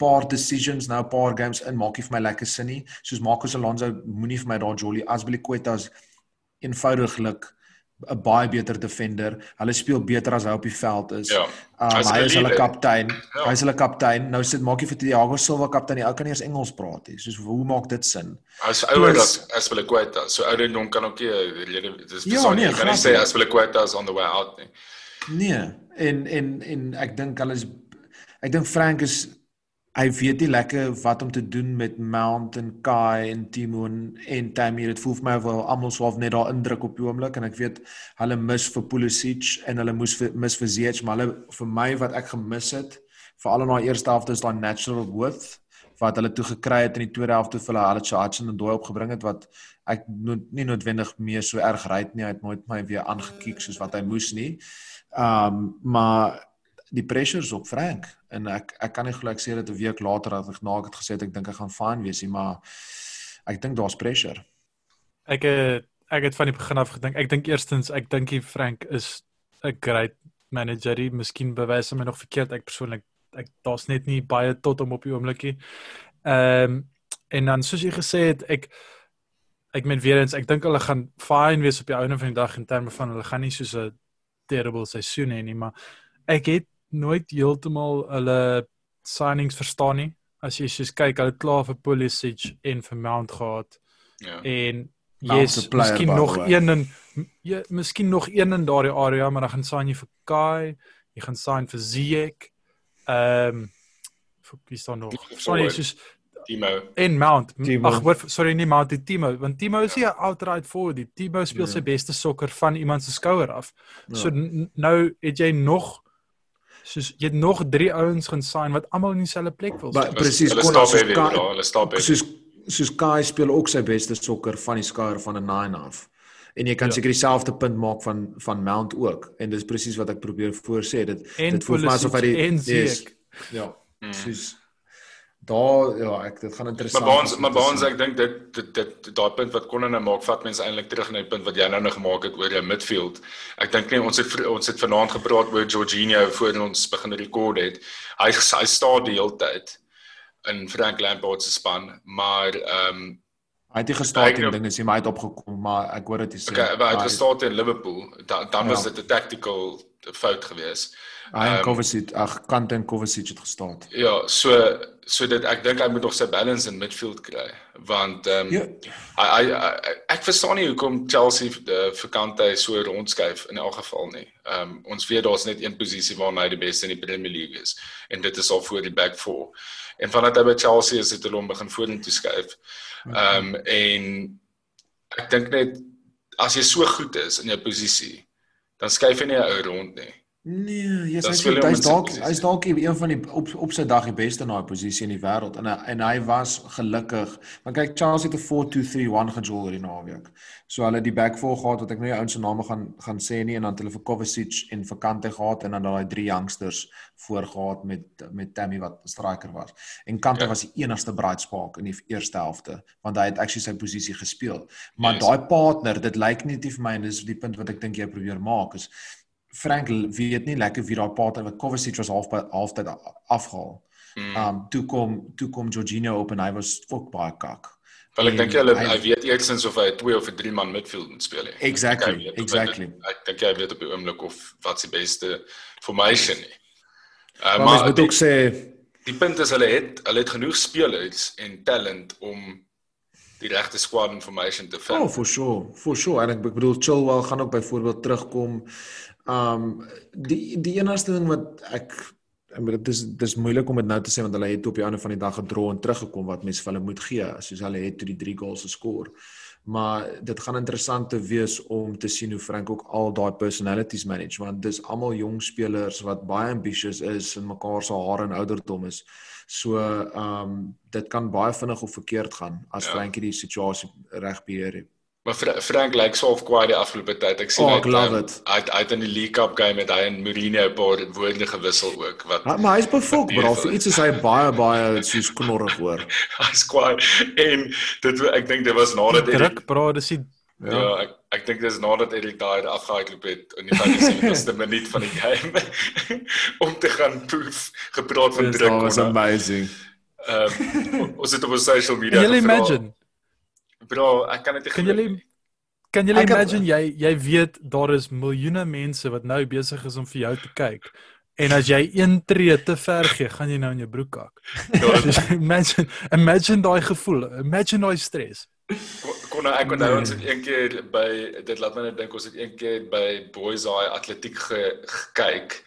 Paar decisions nou 'n paar games in maak nie vir my lekker sin nie. Soos Marcus Alonso moenie vir my daar Jolly Azpilicueta is eenvoudiglik 'n baie beter defender. Hulle speel beter as hy op die veld is. Ja. Um, hy is hulle kaptein. Ja. Hy's hulle kaptein. Nou sit maak jy vir Thiago Silva kaptein. Hy kan nie eens Engels praat nie. Soos hoe maak dit sin? Hy's ouer as as Willekwyta. So ouderdom kan ook nie dis Ja, besonder. nee, Jy kan nie sê as Willekwyta is on the way out nie. Nee, en en en ek dink hulle is ek dink Frank is hy weet nie lekker wat om te doen met Mount en Kai en Timo en, Tammy. Dit voel vir my wel almal swaaf net daar indruk op die oomblik en ek weet hulle mis vir Pulisic en hulle moes vir, mis vir Ziyech, maar hulle vir my wat ek gemis het, veral in daai eerste helfte is daai natural width wat hulle toe gekry het in die tweede helfte vir hulle Halit Hudson en Dooi opgebring het wat ek no, nie noodwendig meer so erg ry het nie. Hy het nooit my weer aangekiek soos wat hy moes nie. Um maar die pressure is op Frank en ek ek kan nie glo ek sê dit 'n week later dat ek na ek het gesê ek dink ek gaan fine wees nie, maar ek dink daar's pressure. Ek het ek het van die begin af gedink. Ek dink eerstens ek dink die Frank is 'n great manager. Hy miskien bewys hy my nog verkeerd. Ek persoonlik ek daar's net nie baie tot hom op die oomblik nie. Ehm um, en dan soos jy gesê het, ek ek meen weer eens, ek dink hulle gaan fine wees op die einde van die dag in terme van hulle gaan nie soos 'n terrible seisoen hê nie, maar ek het nooit heeltemal hulle signings verstaan nie. As jy soos kyk, hulle het klaar vir Pulisic en vir Mount gehad Ja. en yes, miskien nog way. een in ja, miskien nog een in daardie area, maar dan gaan sign jy vir Kai, jy gaan sign vir Ziyech. Ehm um, wie is daar nog? Sorry, soos Timo. en Mount. Ag, sorry, nie Mount, die Timo, want Timo is nie 'n outright forward. Die Timo speel Ja. sy beste sokker van iemand se skouer af. Ja. So nou het jy nog Soos jy het nog 3 ouens gaan sign wat almal in dieselfde plek wil speel. Presies, kon ons hulle stap by. Soos soos Kai speel ook sy beste sokker van die skouer van 'n 9 af. En jy kan ja. seker dieselfde punt maak van van Mount ook. En dis presies wat ek probeer voorsê. Dit en dit voel maar asof hy die yes, Ja. Mm. Soos daar ja, ek dit gaan interessant. Maar ons maar ons ek dink dit dit dit daai punt wat Conor nou maak vat mense eintlik terug na die punt wat jy nou nog gemaak het oor jou midfield. Ek dink nie ons het ons het vanaand gepraat oor Jorginho voor ons begin rekord het. Hy hy staan die hele tyd in Frank Lampard se span, maar ehm um, hy het nie gestaan en dinge sê maar hy het opgekom, maar ek hoor dit hy sê. Okay, hy het gestaan in Liverpool. Dan dan was ja. dit 'n tactical fout geweest. Hy en um, Kovacic, ag Kante en Kovacic het gestaan. Ja, so so dit ek dink hy moet nog sy balance in midfield kry want ehm um, ja. hy, hy ek verstaan nie hoekom Chelsea uh, vir Kante so rondskuif in elk geval nie. Ehm um, ons weet daar's net een posisie waar hy die beste in die Premier League is en dit is al voor die back four. En vandat hy by Chelsea is het hulle hom begin vorentoe skuif. Ehm um, en ek dink net as jy so goed is in jou posisie dan skuif jy nie 'n ou rond nie. Nee, yes, hy hy's dalk hy's dalk een van die op op sy dag die beste in daai posisie in die wêreld en en hy was gelukkig. Want kyk Charles het 'n 4-2-3-1 gejol hierdie naweek. So hulle die back four gehad wat ek nou die ouens se name gaan gaan sê nie en dan hulle vir Kovacic en vir Kante gehad en dan daai drie youngsters voor gehad met met Tammy wat striker was. En Kante ja. was die enigste bright spark in die eerste helfte want hy het actually sy posisie gespeel. Maar yes. daai partner, dit lyk nie vir my en dis die punt wat ek dink jy probeer maak is Frank weet nie lekker wie daai pater wat Kovacic was half halftyd afhaal. Mm. Um toe kom toe kom Jorginho op en hy was ook baie kak. Wel ek dink hulle hy weet eersins of hy 2 of 3 man midfield moet speel. Exactly. Weet, exactly. Ek dink hy weet op die oomblik of wat se beste formation nie. Uh, maar maar moet ook sê die punt is hulle het hulle het genoeg spelers en talent om die regte squad information te vind. Oh, for sure. For sure. En ek bedoel Chilwell gaan ook byvoorbeeld terugkom. Um die die enigste ding wat ek ek bedoel dit is dis moeilik om dit nou te sê want hulle het op die ander van die dag gedra en teruggekom wat mense vir hulle moet gee soos hulle het toe die 3 goals geskor. Maar dit gaan interessant te wees om te sien hoe Frank ook al daai personalities manage want dis almal jong spelers wat baie ambitious is en mekaar se hare en ouderdom is. So um dit kan baie vinnig of verkeerd gaan as ja. Frankie die situasie reg beheer het. Maar Frank lyk so of kwaai die afgelope tyd. Ek sien oh, hy um, het uit in die League Cup game met hy en Mourinho 'n paar woorde gewissel ook wat ha, Maar hy's bevok, bro. Vir iets is hy baie baie soos knorrig hoor. hy's kwaai en dit ek dink dit was nadat hy druk, bro, dis die Ja, ja ek ek dink dis nadat Erik daai afgehardloop het in die 50ste minuut van die game om te gaan poef gepraat van druk. Dit was amazing. Ehm um, ons het op ons social media Can you imagine? Bro, ek kan dit nie Kan jy Kan jy imagine jy jy weet daar is miljoene mense wat nou besig is om vir jou te kyk. En as jy een tree te ver gee, gaan jy nou in jou broek kak. Imagine imagine daai gevoel, imagine daai stres. Kon nou ek onthou ons het een keer by dit laat my net dink ons het een keer by Boys High Atletiek ge, gekyk.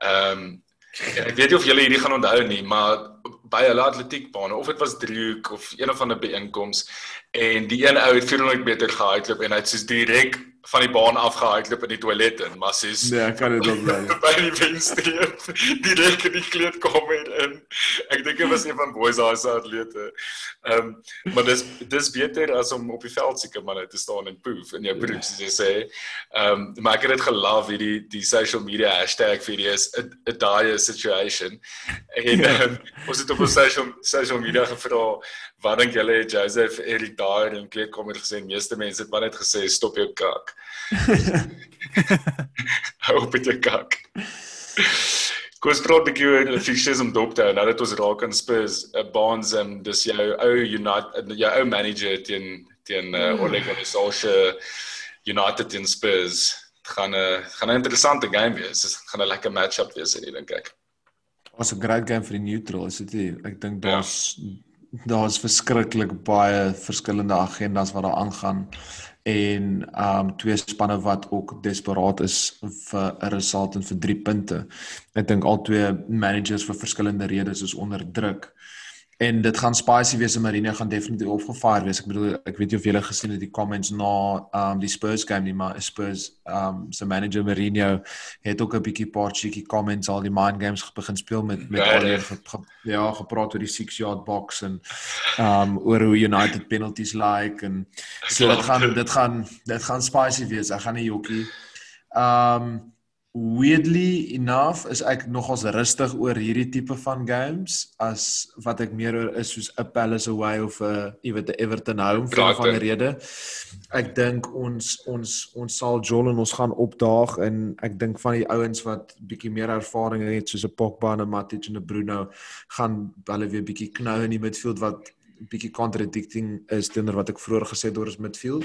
Ehm um, ek weet nie of julle hierdie gaan onthou nie, maar by 'n atletiekbaan of dit was driehoek of een of ander byeenkoms en die een ou het 400 meter gehardloop en hy het soos direk van die baan afgehardloop in die toilet in, maar sies Nee, ek kan dit ook bly. by die wenstreep direk in die kleedkamer in. Ek dink dit was een van boys daai se atlete. Ehm, um, maar dis dis beter as om op die veld seker manne te staan en poof in jou broek soos jy sê. Ehm, um, maar ek het dit gelaf hierdie die social media hashtag vir die is 'n dire situation. En ja. um, ons het op ons social social media gevra wat dink julle het Joseph Erik daar in kleedkamer gesê? Meeste mense het maar net gesê stop jou kak. Hou op met jou kak. Koos praat 'n bietjie oor die fixtures om dop te hou. Nou dat ons raak aan Spurs, uh, Barnes en um, dis jou ou United jou ou manager teen teen uh, Ole Gunnar Solskjaer United in Spurs. Dit gaan 'n uh, gaan 'n interessante game wees. Dit gaan 'n lekker match-up wees, ek dink ek. Was 'n great game vir die neutral, is dit? Ek dink daar's ja daar's verskriklik baie verskillende agendas wat daar aangaan en um twee spanne wat ook desperaat is vir 'n result en vir 3 punte. Ek dink al twee managers vir verskillende redes is onder druk. En dit gaan spicy wees en Marino gaan definitief opgefire wees. Ek bedoel ek weet nie of julle gesien het die comments na um die Spurs game nie, maar Spurs um se manager Marino het ook 'n bietjie paar cheeky comments al die mind games begin speel met met Ja, al die nee. ge, ge, ja, gepraat oor die 6 yard box en um oor hoe United penalties like en so dit gaan dit gaan dit gaan spicy wees. Ek gaan nie jokkie. Um weirdly enough is ek nogals rustig oor hierdie tipe van games as wat ek meer oor is soos 'n Palace away of 'n jy weet 'n Everton home vir Brighton. van 'n rede. Ek dink ons ons ons sal Joel en ons gaan opdaag en ek dink van die ouens wat bietjie meer ervaring het soos 'n Pogba en 'n Matic en 'n Bruno gaan hulle weer bietjie knou in die midfield wat bietjie contradicting is teenoor wat ek vroeër gesê het oor ons midfield.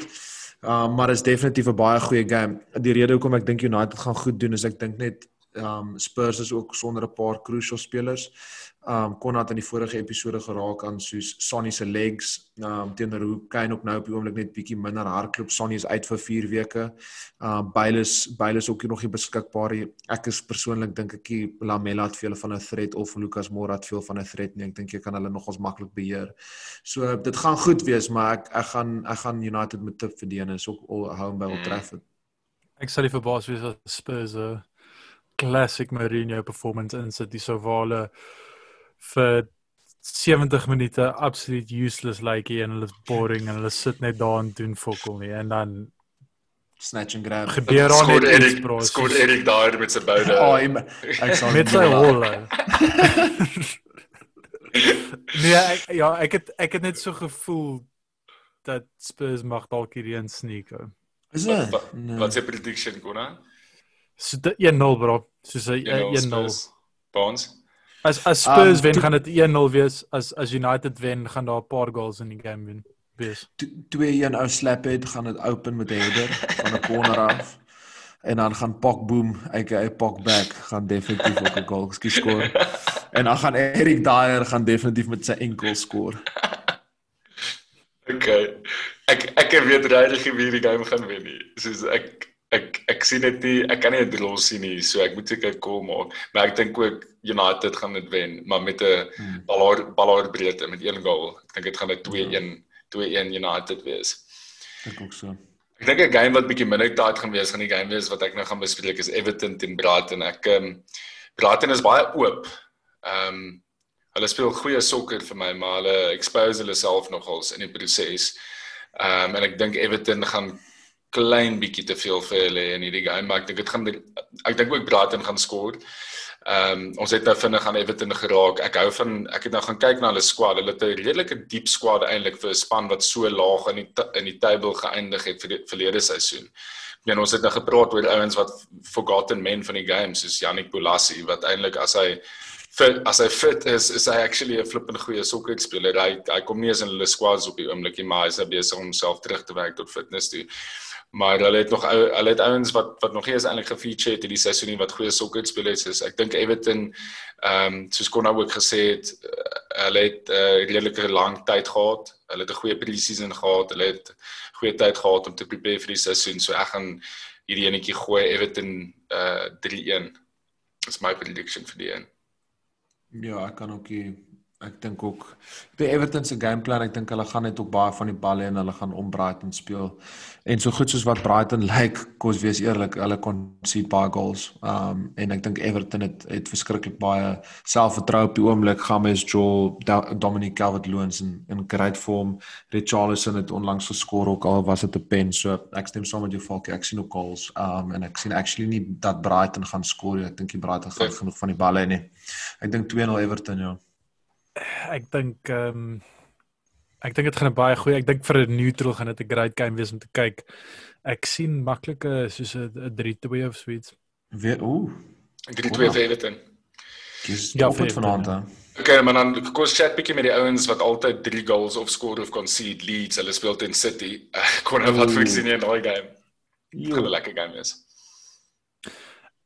Um maar is definitief 'n baie goeie game. Die rede hoekom ek dink United gaan goed doen is ek dink net um Spurs is ook sonder 'n paar crucial spelers. Um Konrad in die vorige episode geraak aan soos Sonny se legs, um teenoor hoe Kane ook nou op die oomblik net bietjie minder hardloop. Sonny is uit vir 4 weke. Um Bailes Bailes ook nog nie beskikbaar nie. Ek is persoonlik dink ek die Lamela het veel van 'n threat of Lucas Moura het veel van 'n threat nie. Ek dink jy kan hulle nogals maklik beheer. So dit gaan goed wees, maar ek ek gaan ek gaan United met tip verdien is ook home by Old. Trafford. Ek sal nie verbaas wees as Spurs 'n classic Mourinho performance insit die sou waar hulle vir 70 minute absoluut useless like, en hulle is boring en hulle sit net daar en doen fokol nie en dan Snatch and grab. gebeur daar net Erik, soos- Erik daar met sy boude. Oh, ek sal met sy lag. holle. nee, ek ja, ek het ek het net so gevoel dat Spurs mag dalk hierdie een sneak. hou. Is dit? wat- Nee. is jou prediction Konna? So dit 1-0 bro. Soos 'n 1-0. Bonds. As as Spurs Um, wen gaan dit 1-0 wees. As as United wen gaan daar 'n paar goals in die game wen. Wees. To- 2-1 ou slap het gaan dit open met 'n header van 'n corner af. En dan gaan Pak Boom, aka Pak Back gaan definitief ook 'n goal skoor. En dan gaan Erik Dyer gaan definitief met sy enkel skoor. Okay. Ek ek weet regtig wie die game gaan wen nie. Soos ek ek ek sien dit nie, ek kan nie 'n draw sien nie, so ek moet seker 'n call maak. Maar ek dink ook United gaan dit wen, maar met 'n Hmm. ballaar ballaar breedte met een goal. Ek dink dit gaan 'n 2-1 2-1 United wees. Dink ook so. Ek dink 'n game wat bietjie minder tyd gaan wees, gaan die game wees wat ek nou gaan bespreek is Everton teen Brighton. Ek um, Brighton is baie oop. Ehm um, hulle speel goeie sokker vir my, maar hulle expose hulle self nogals in die proses. Ehm um, en ek dink Everton gaan klein bietjie te veel vir hulle in hierdie game, maar ek dink dit gaan ek dink ook Brighton gaan skoor. Ehm um, ons het nou vinnig aan Everton geraak. Ek hou van ek het nou gaan kyk na hulle squad. Hulle het 'n redelike diep squad eintlik vir 'n span wat so laag in die in die table geëindig het vir die verlede seisoen. Meen ons het nou gepraat oor ouens wat forgotten men van die game soos Yannick Bolasie wat eintlik as hy fit as hy fit is, is hy actually 'n flippend goeie sokkerspeler. Hy hy kom nie eens in hulle squads op die oomblik nie, maar hy is nou besig om homself terug te werk tot fitness toe. Maar hulle het nog ou- hulle het ouens wat wat nog nie eens eintlik gefeature het hierdie seisoen nie wat goeie sokkerspelers is. Ek dink Everton ehm um, soos Konna ook gesê het, uh, hulle het 'n uh, redelike lang tyd gehad. Hulle het 'n goeie pre-season gehad. Hulle het goeie tyd gehad om te prepare vir die seisoen. So ek gaan hierdie enetjie gooi Everton uh 3-1. Dis my prediction vir die een. Ja, ek kan ook die ek dink ook die Everton se gameplan, ek dink hulle gaan net ook baie van die balle en hulle gaan om Brighton speel. En so goed soos wat Brighton lyk, kos wees eerlik, hulle kon see baie goals. Um en ek dink Everton het het verskriklik baie selfvertroue op die oomblik. James Joel, Dominic Calvert-Lewin in in great form. Richarlison het onlangs geskor ook al was dit 'n pen. So ek stem saam met jou Falkie. Ek sien ook goals. Um en ek sien actually nie dat Brighton gaan skoor nie. Ek dink die Brighton gaan Ja. genoeg van die balle hê nie. Ek dink 2-0 Everton ja. Ek dink ehm um, ek dink dit gaan 'n baie goeie. Ek dink vir 'n neutral gaan dit 'n great game wees om te kyk. Ek sien maklike soos 'n 'n 3-2 of suits. Weer ooh, 3-2 vir Everton. kies Ja, ja, vir goed vanaand Everton, hè. Okay, maar dan kos chat bietjie met die ouens wat altyd 3 goals of score of concede leads. Hulle speel teen City. Kon nou wat vir sien in daai game. Dit gaan 'n Jo. lekker game wees.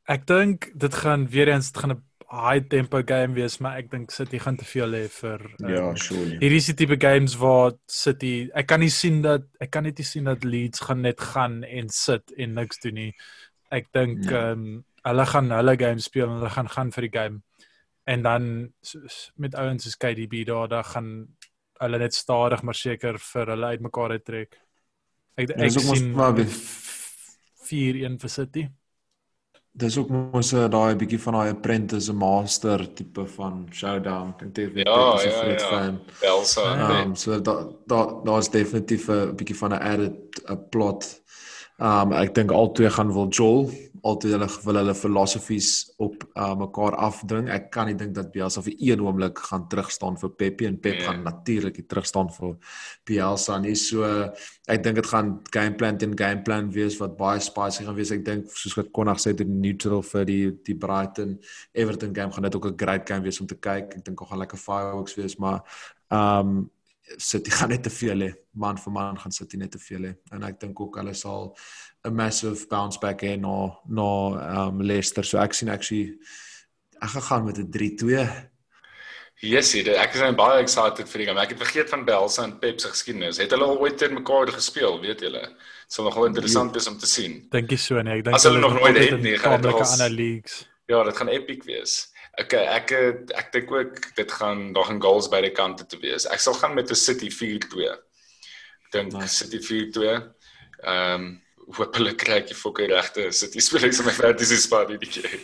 Ek dink dit gaan weer eens dit gaan 'n high tempo game wees, maar ek dink City gaan te veel hê vir ehm, Ja, surely. Hierdie is die tipe games waar City ek kan nie sien dat ek kan net nie sien dat Leeds gaan net gaan en sit en niks doen nie. Ek dink Ja. ehm um, hulle gaan hulle game speel en hulle gaan gaan vir die game. en dan soos, met ouens soos KDB daar dan gaan hulle net stadig maar seker vir hulle uitmekaar uittrek. Ek ek Dis ook mos sien maar wie- 4-1 vir City. Dis ook mos 'n daai bietjie van daai apprentice en master tipe van showdown. Dink dit Ja, 'n ja, groot ja. fan. Belsa. Ja. nee. Um so daar daar daar's definitief 'n bietjie van 'n added 'n plot. Um ek dink albei gaan wil Joel, albei hulle wil hulle philosophies op uh, mekaar afdring. Ek kan nie dink dat Bielsa vir een oomblik gaan terugstaan vir Pep en Pep Nee. gaan natuurlik nie terugstaan vir Bielsa nie. So ek dink dit gaan gameplan teen gameplan wees wat baie spicy gaan wees. Ek dink soos wat Konag sê dit neutral vir die die Brighton Everton game gaan dit ook 'n great game wees om te kyk. Ek dink dit gaan lekker fireworks wees, maar um City gaan net te veel hê. Man vir man gaan City net te veel hê. En ek dink ook hulle sal 'n massive bounce back hê na na um Leicester. So ek sien actually ek gaan gaan met 'n 3-2. Yes, hier, ek is nou baie excited vir die game. Ek het vergeet van Belsa en Pep se geskiedenis. Het hulle al ooit teen mekaar gespeel, weet julle? Dit sal nogal interessant wees om te sien. Dink jy so nee, ek dink As hulle nog is nooit het nie, gaan dit als- ander leagues. Ja, dit gaan epic wees. Ek ek ek, ek dink ook dit gaan daar gaan goals by die kante te wees. Ek sal gaan met 'n City 4-2. Ek dink Nice. City 4-2. Ehm um, hoop hulle kry die fokke regte City spelers in my fantasy span hierdie keer.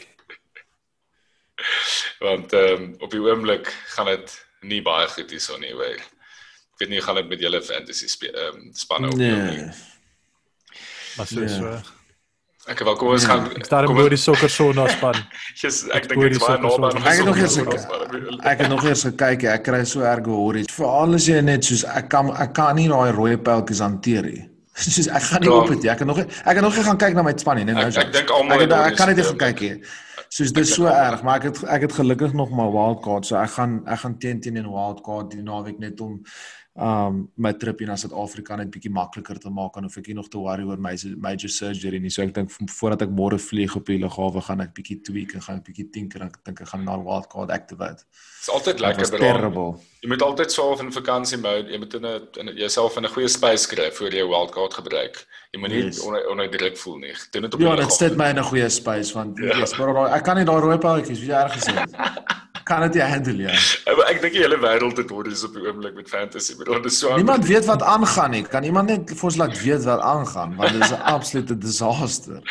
Want ehm um, op die oomblik gaan dit nie baie goed hierson nie, hoor. Ek weet nie hoe gaan dit met julle fantasy ehm um, spanne op die oomblik. Nee. Maar so Ja. so. Ek wel kom ons Ja, gaan Ek staar in kom ons- die sokker sona span. Yes, ek dink Boer dit is die baie naby aan. Ek het nog eers. Ek het nog eers gekyk, ek kry so erge horries. Veral as jy net soos ek kan ek kan nie daai rooi pyltjies hanteer nie. Soos ek gaan nie Ja. op dit. Ek het nog ek het nog gaan kyk na my span nie, net nou. Ek- ek dink almal ek, het ek kan horries dit gekyk nie. Soos dis Ek so erg, maar ek het ek het gelukkig nog my wildcard, so ek gaan ek gaan teen teen 'n wildcard die naweek net om um my trip hier na Suid-Afrika net bietjie makliker te maak en of ek nie nog te worry oor my major surgery nie. So ek dink voordat ek môre vlieg op die lughawe gaan ek bietjie tweak en gaan ek bietjie tinker en ek dink ek gaan na wildcard activate. Dit is altyd lekker daai- terrible. Jy moet altyd swaaf in vakansie mode. Jy moet in 'n in jouself in 'n goeie space kry voor jy wildcard gebruik. Jy moet nie Yes. onder onder druk voel nie. Doen dit op Ja, dit sit my in 'n goeie space want Ja. yes, maar ek kan nie daai rooi pyltjies, wie jy erg gesê. Kan dit nie handle ja. Ja, maar Ek dink die hele wêreld het hordes op die oomblik met fantasy. Maar dit is so Niemand weet wat aangaan nie. Kan iemand net vir ons laat weet wat aangaan want dit is 'n absolute disaster.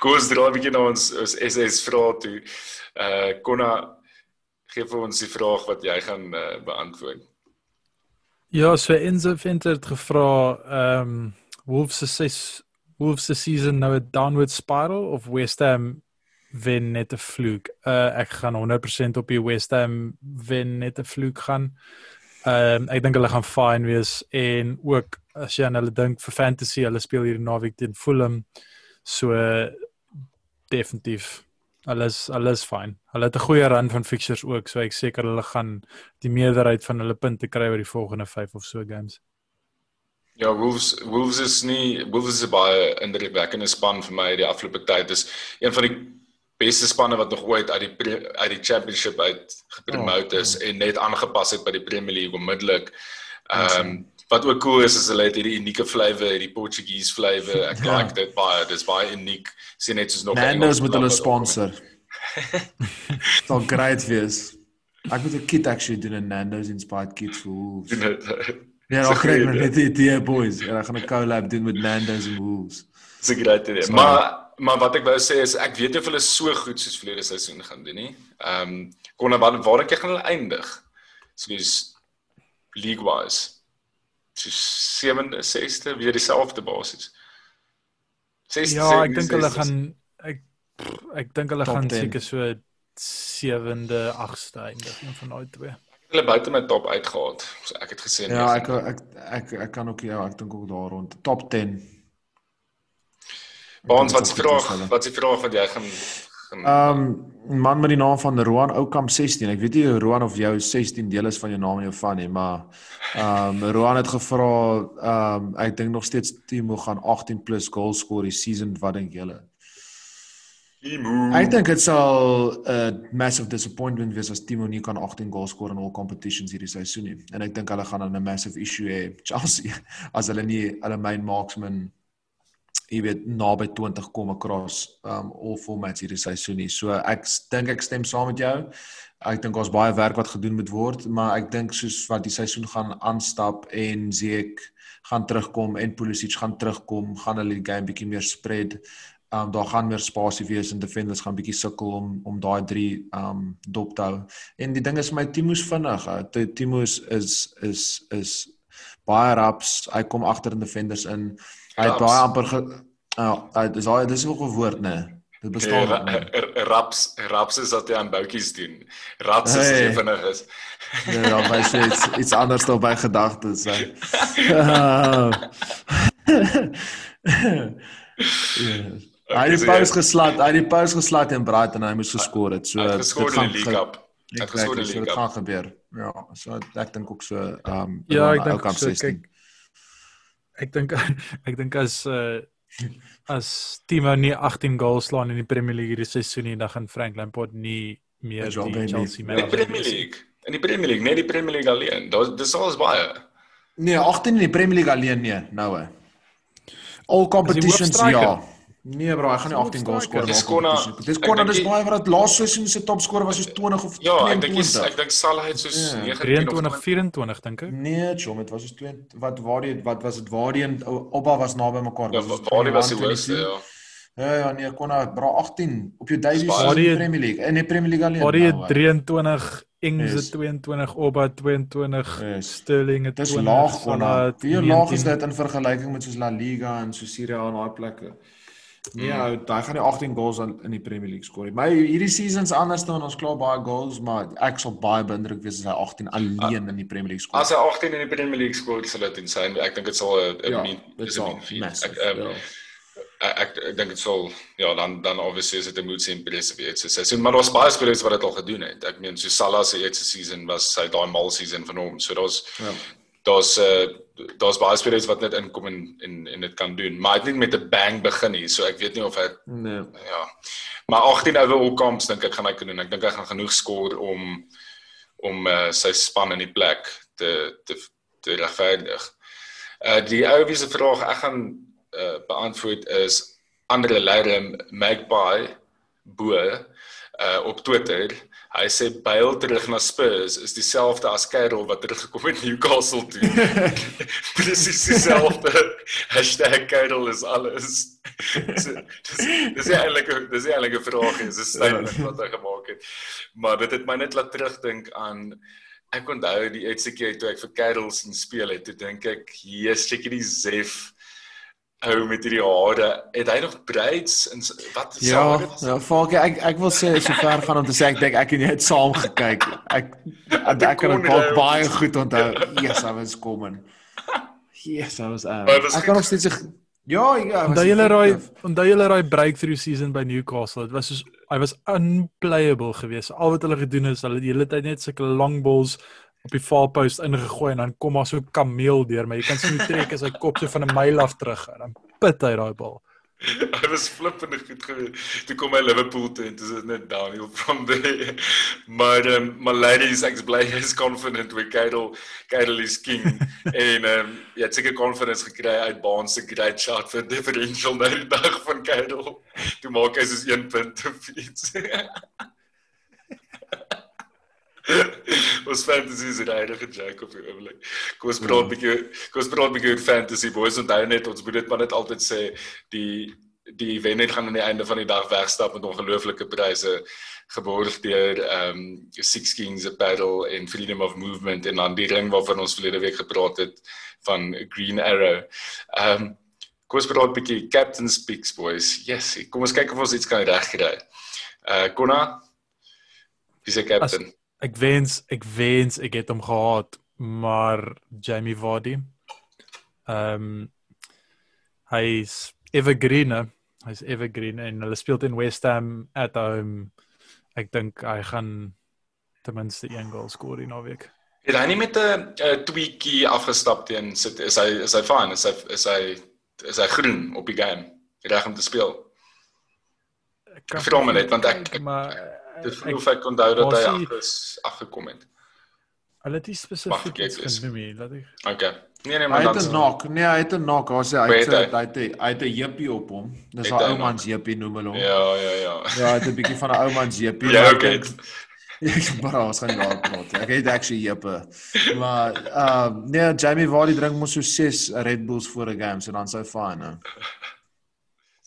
Kom ons draai 'n bietjie na ons ons SS vrae toe. Uh Konna gee vir ons die vraag wat jy gaan uh, beantwoord. Ja, so Enzo Venter het gevra ehm um, Wolves se Wolves se season nou 'n downward spiral of West Ham wen net 'n vloek. Uh ek gaan 100% op die West Ham wen net 'n vloek gaan. Ehm um, ek dink hulle gaan fine wees en ook as jy aan hulle dink vir fantasy, hulle speel hier naweek teen Fulham. So uh, definitief alles alles fyn. Hulle het 'n goeie run van fixtures ook, so ek seker hulle gaan die meerderheid van hulle punte kry oor die volgende 5 of so games. Ja, Wolves Wolves is nie Wolves is baie indrukwekkende span vir my die afgelope tyd. Dis een van die beste spanne wat nog ooit uit die pre, uit die championship uit gepromote is en net aangepas het by die Premier League onmiddellik. Ehm um, wat ook cool is is hulle het hierdie unieke flavour, hierdie Portuguese flavour. Ek Ja. like dit baie. Dis baie uniek. Sien net soos nog Nando's met hulle sponsor. Sal great wees. Ek moet 'n kit actually doen 'n Nando's inspired kit vir Wolves. Ja, kry ek nog net die idee boys. En ek gaan 'n collab doen met Nando's en Wolves. Dis 'n great idee. Maar maar wat ek wou sê is ek weet of hulle so goed soos verlede seisoen gaan doen nie. Ehm um, kon waar waar ek gaan hulle eindig. Soos league wise. So 7de, 6de weer dieselfde basis. 6de. Ja, ek dink hulle gaan ek ek dink hulle Top gaan 10. seker so 7de, 8ste eindig, een van daai twee. hulle buite my top uitgehaal. So ek het gesê Ja, ek negen. ek ek ek kan ook ja, ek dink ook daar rond top 10. Baans wat se vraag? Wat se vraag wat jy gaan gaan Um 'n man met die naam van Roan Oukamp 16. Ek weet nie Roan of jou 16 deel is van jou naam en jou van nie, maar um Roan het gevra um ek dink nog steeds Timo gaan 18 plus goals score die season. Wat dink julle? Emu. Ek dink dit sal 'n massive disappointment wees as Timo nie kan 18 goals score in all competitions hierdie seisoen nie. En ek dink hulle gaan dan 'n massive issue hê Chelsea as hulle nie hulle main marksman jy weet naby 20 kom across um all formats hierdie seisoen nie. So ek dink ek stem saam met jou. Ek dink ons baie werk wat gedoen moet word, maar ek dink soos wat die seisoen gaan aanstap en Zek gaan terugkom en Pulisic gaan terugkom, gaan hulle die game bietjie meer spread. Um daar gaan meer spasie wees en defenders gaan bietjie sukkel om om daai drie um dop te hou. En die ding is my Timo's vinnig. Timo's is is is baie raps. Hy kom agter in defenders in. Hy het baie amper ge uh, dis daai dis ook 'n woord nê. Dit bestaan ja, ra, ra, raps raps is wat jy aan boutjies doen. Raps is hey. vinnig is. Ja, ja, baie sê iets, iets anders dan by gedagtes. Hy het paus geslat, hy het die paus geslat en braai en hy moes geskor het. So dit gaan die league up. Ek gesê dit gaan gebeur. Ja, so ek dink ook so ehm um, ja, ek dink so kyk ek dink ek dink as uh as Timo nie 18 goals slaan in die Premier League hierdie seisoen nie, dan gaan Frank Lampard nie meer die Chelsea mee. In die Premier League. In die Premier League, net die Premier League alleen. Dit dis alles baie. Nee, 18 in die Premier League alleen nee, nou. All competitions ja. Nee bro, hy gaan nie 18 goals skoor nie. Dis konna. Dis konna, dis baie wat laas seisoen se topskorer was soos 20 of 22. Ja, ek dink ek dink Salah het soos 23 24 dink ek. Nee, chom, dit was soos 20 wat waar die wat was dit waar die Oba was naby mekaar. Ja, waar die was die hoogste, ja. Ja ja nee, konna bra 18 op jou debuut in die Premier League. In die Premier League alleen. Waar die 23 Ings yes. 22 Oba 22 yes. Sterling het 20. Dis laag konna. Wie laag is dit in vergelyking met soos La Liga en so Serie A en daai plekke? Nee, mm. hy gaan die 18 goals in die Premier League skoor. My hierdie seasons anders dan ons klaar baie goals, maar ek sal baie beïndruk wees as hy 18 alleen in die Premier League skoor. As hy 18 in die Premier League skoor, sal dit insane. Ek dink dit sal 'n ja, is 'n feat. Ek um, ja. ek, ek, ek dink dit sal ja, dan dan obviously is dit 'n mood se impressive week. So sê, maar daar's baie spelers wat dit al gedoen het. Ek meen so Salah se eerste season was sy daai mal season van hom. So daar's ja daar's uh daar's baie spelers wat net inkom en en en dit kan doen, maar hy het nie met 'n bang begin nie, so ek weet nie of hy nee. Ja. Maar 18 overall comps dink ek gaan hy kan doen. Ek dink hy gaan genoeg skoor om om uh, sy span in die plek te te te regverdig. Uh die ou wie se vraag ek gaan uh beantwoord is Andre Leiden Magpie bo uh op Twitter. Hy sê Bale terug na Spurs is dieselfde as Carroll wat teruggekom het Newcastle toe. Presies dieselfde. #Carroll is alles. so, dis dis eintlik dis eintlik 'n vraag is 'n statement wat hy gemaak het. Maar dit het my net laat terugdink aan ek onthou die uitsekie toe ek vir Carroll sien speel het, toe dink ek, "Jesus, seker die Zef ou met hierdie hare. Het hy nog braids en wat is Ja, ja, Falke, ek ek wil sê so ver gaan om te sê ek dink ek en jy het saam gekyk. Ek ek, ek kan dit baie, baie goed onthou. Yes, I was coming. Yes, I was um, Ek kan nog steeds sê Ja, ja. Onthou julle raai, onthou julle raai breakthrough season by Newcastle. Dit was soos hy was unplayable geweest. Al wat hulle gedoen is, hulle het die hele tyd net sulke long balls op die far post ingegooi en dan kom maar so kameel deur, maar jy kan sien hoe trek as hy kop so van 'n myl af terug en dan pit hy daai bal. Hy was flippend goed gewees. Toe kom hy Liverpool toe en dit is net downhill from there. Maar um, my ladies ek bly is confident with Kyle. Kyle is king en um, jy het seker confidence gekry uit Baan se great shot vir differential nou die dag van Kyle. Toe maak hy soos 1 punt op iets. Ons fantasy is 'n heilige joke op die oomblik. Kom ons praat 'n ja. bietjie, kom ons praat 'n bietjie oor fantasy boys en daai net ons moet dit maar net altyd sê die die wenner gaan aan die einde van die dag wegstap met ongelooflike pryse geborg deur ehm um, Six Kings Apparel en Freedom of Movement en dan die ring waarvan ons verlede week gepraat het van Green Arrow. Ehm um, kom ons praat 'n bietjie Captain Speaks boys. Yes, kom ons kyk of ons iets kan regkry. Uh Konna, wie se captain? As Ek wens ek wens ek het hom gehad, maar Jamie Vardy. Ehm um, hy's evergreen. Hy's evergreen en hulle speel teen West Ham at home. Ek dink hy gaan ten minste een goal skoor in 'n week. Het hy nie met 'n tweakie afgestap teen sit is hy is hy fine is hy is hy is hy groen op die game reg om te speel. Ek kan vir net want ek, ek maar Dit voel of ek onthou dat hy af is afgekom het. Hulle het nie spesifiek genoem nie, laat ek. Okay. Nee nee, Hy maar het dan 'n nok. Nee, hy het 'n nok. Hy sê hy het hy? hy het hy het 'n jippie op hom. Dis Het 'n hy ou man se jippie noem hulle hom. Ja, ja, ja. Ja, hy het 'n bietjie van 'n ou man se jippie. Ja, okay. Ek maar ons gaan daar praat. Ek het actually jippe. Maar ehm uh, nee, Jamie Vardy drink mos so 6 Red Bulls voor 'n game, so dan sou fyn, hè.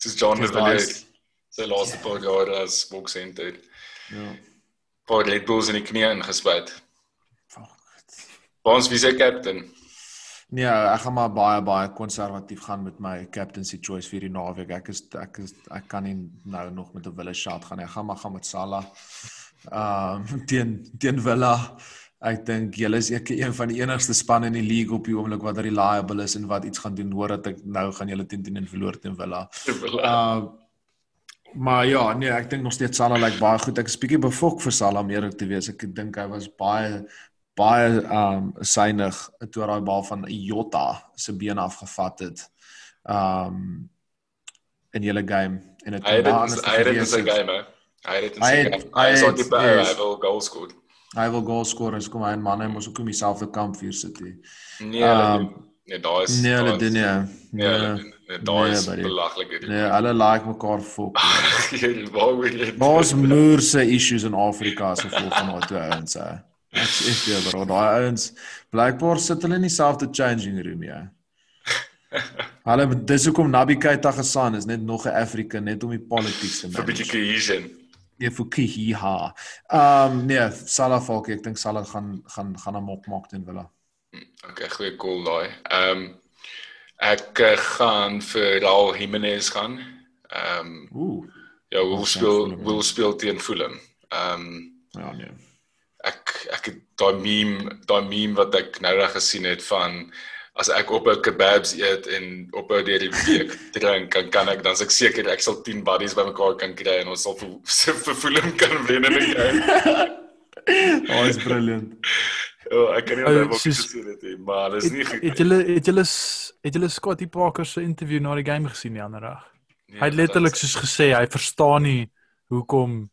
Dis John de Villiers. Sy laaste paar jaar as boksenter. Ja. Paar Red Bulls in die knie ingespuit. Ons wie se captain? Nee, ek gaan maar baie baie konservatief gaan met my captaincy choice vir die naweek. Ek is ek is ek kan nie nou nog met 'n Villa shot gaan nie. Ek gaan maar gaan met Salah. Ehm teen teen Villa. Ek dink julle is ek een van die enigste spanne in die league op die oomblik wat reliable is en wat iets gaan doen hoor dat ek nou gaan julle teen teen en verloor teen Villa. Uh maar ja, nee, ek dink nog steeds Salah lyk baie goed. Ek is bietjie befok vir Salah om eerlik te wees. Ek dink hy was baie baie um synig toe daai bal van Jota se been afgevat het. Um in hele game en dit Hy het hy het dit in sy game. hè. Hy het in sy game. hy het- die by yes. hy wil goal score. Hy wil goal score en so kom hy en man hy mos ook om dieselfde kamp vir City. Nee, hulle Um, nee, daar is Nee, hulle doen nie. Nee, hulle Nee. doen- nee, daar Nee, is belaglik. Nee, hulle like mekaar fok. Waaroor jy Daar's moerse issues in Afrika as gevolg van daai twee ouens hè. Ek sê vir jou bro, daai ouens blykbaar sit hulle in dieselfde changing room ja. Hulle dis hoekom Nabi Keita gesan is net nog 'n Afrika net om die politics te vir 'n bietjie manage. cohesion. Ja vir Kiha. Ehm nee, Salah Falk, ek dink Salah gaan gaan gaan hom opmaak teen Villa. Okay, goeie call daai. Ehm um, ek uh, gaan vir Raul Jimenez gaan. Ehm um, Ooh. ja, wil speel wil speel teen Fulham. Ehm um, Ja nee. ek ek het daai meme, daai meme wat ek nou reg gesien het van as ek op 'n kebabs eet en op 'n deur die week drink, kan kan ek dan ek seker ek sal 10 buddies bymekaar kan kry en ons sal vir vir Fulham kan wen in 'n game. Oh, is brilliant. Oh, ek kan nie Ou, onthou wat soos- gesê het nie, maar dis nie Het goed. het julle het julle het julle Scotty Parker se interview na die game gesien die ander dag? nie. Hy het letterlik soos gesê hy verstaan nie hoekom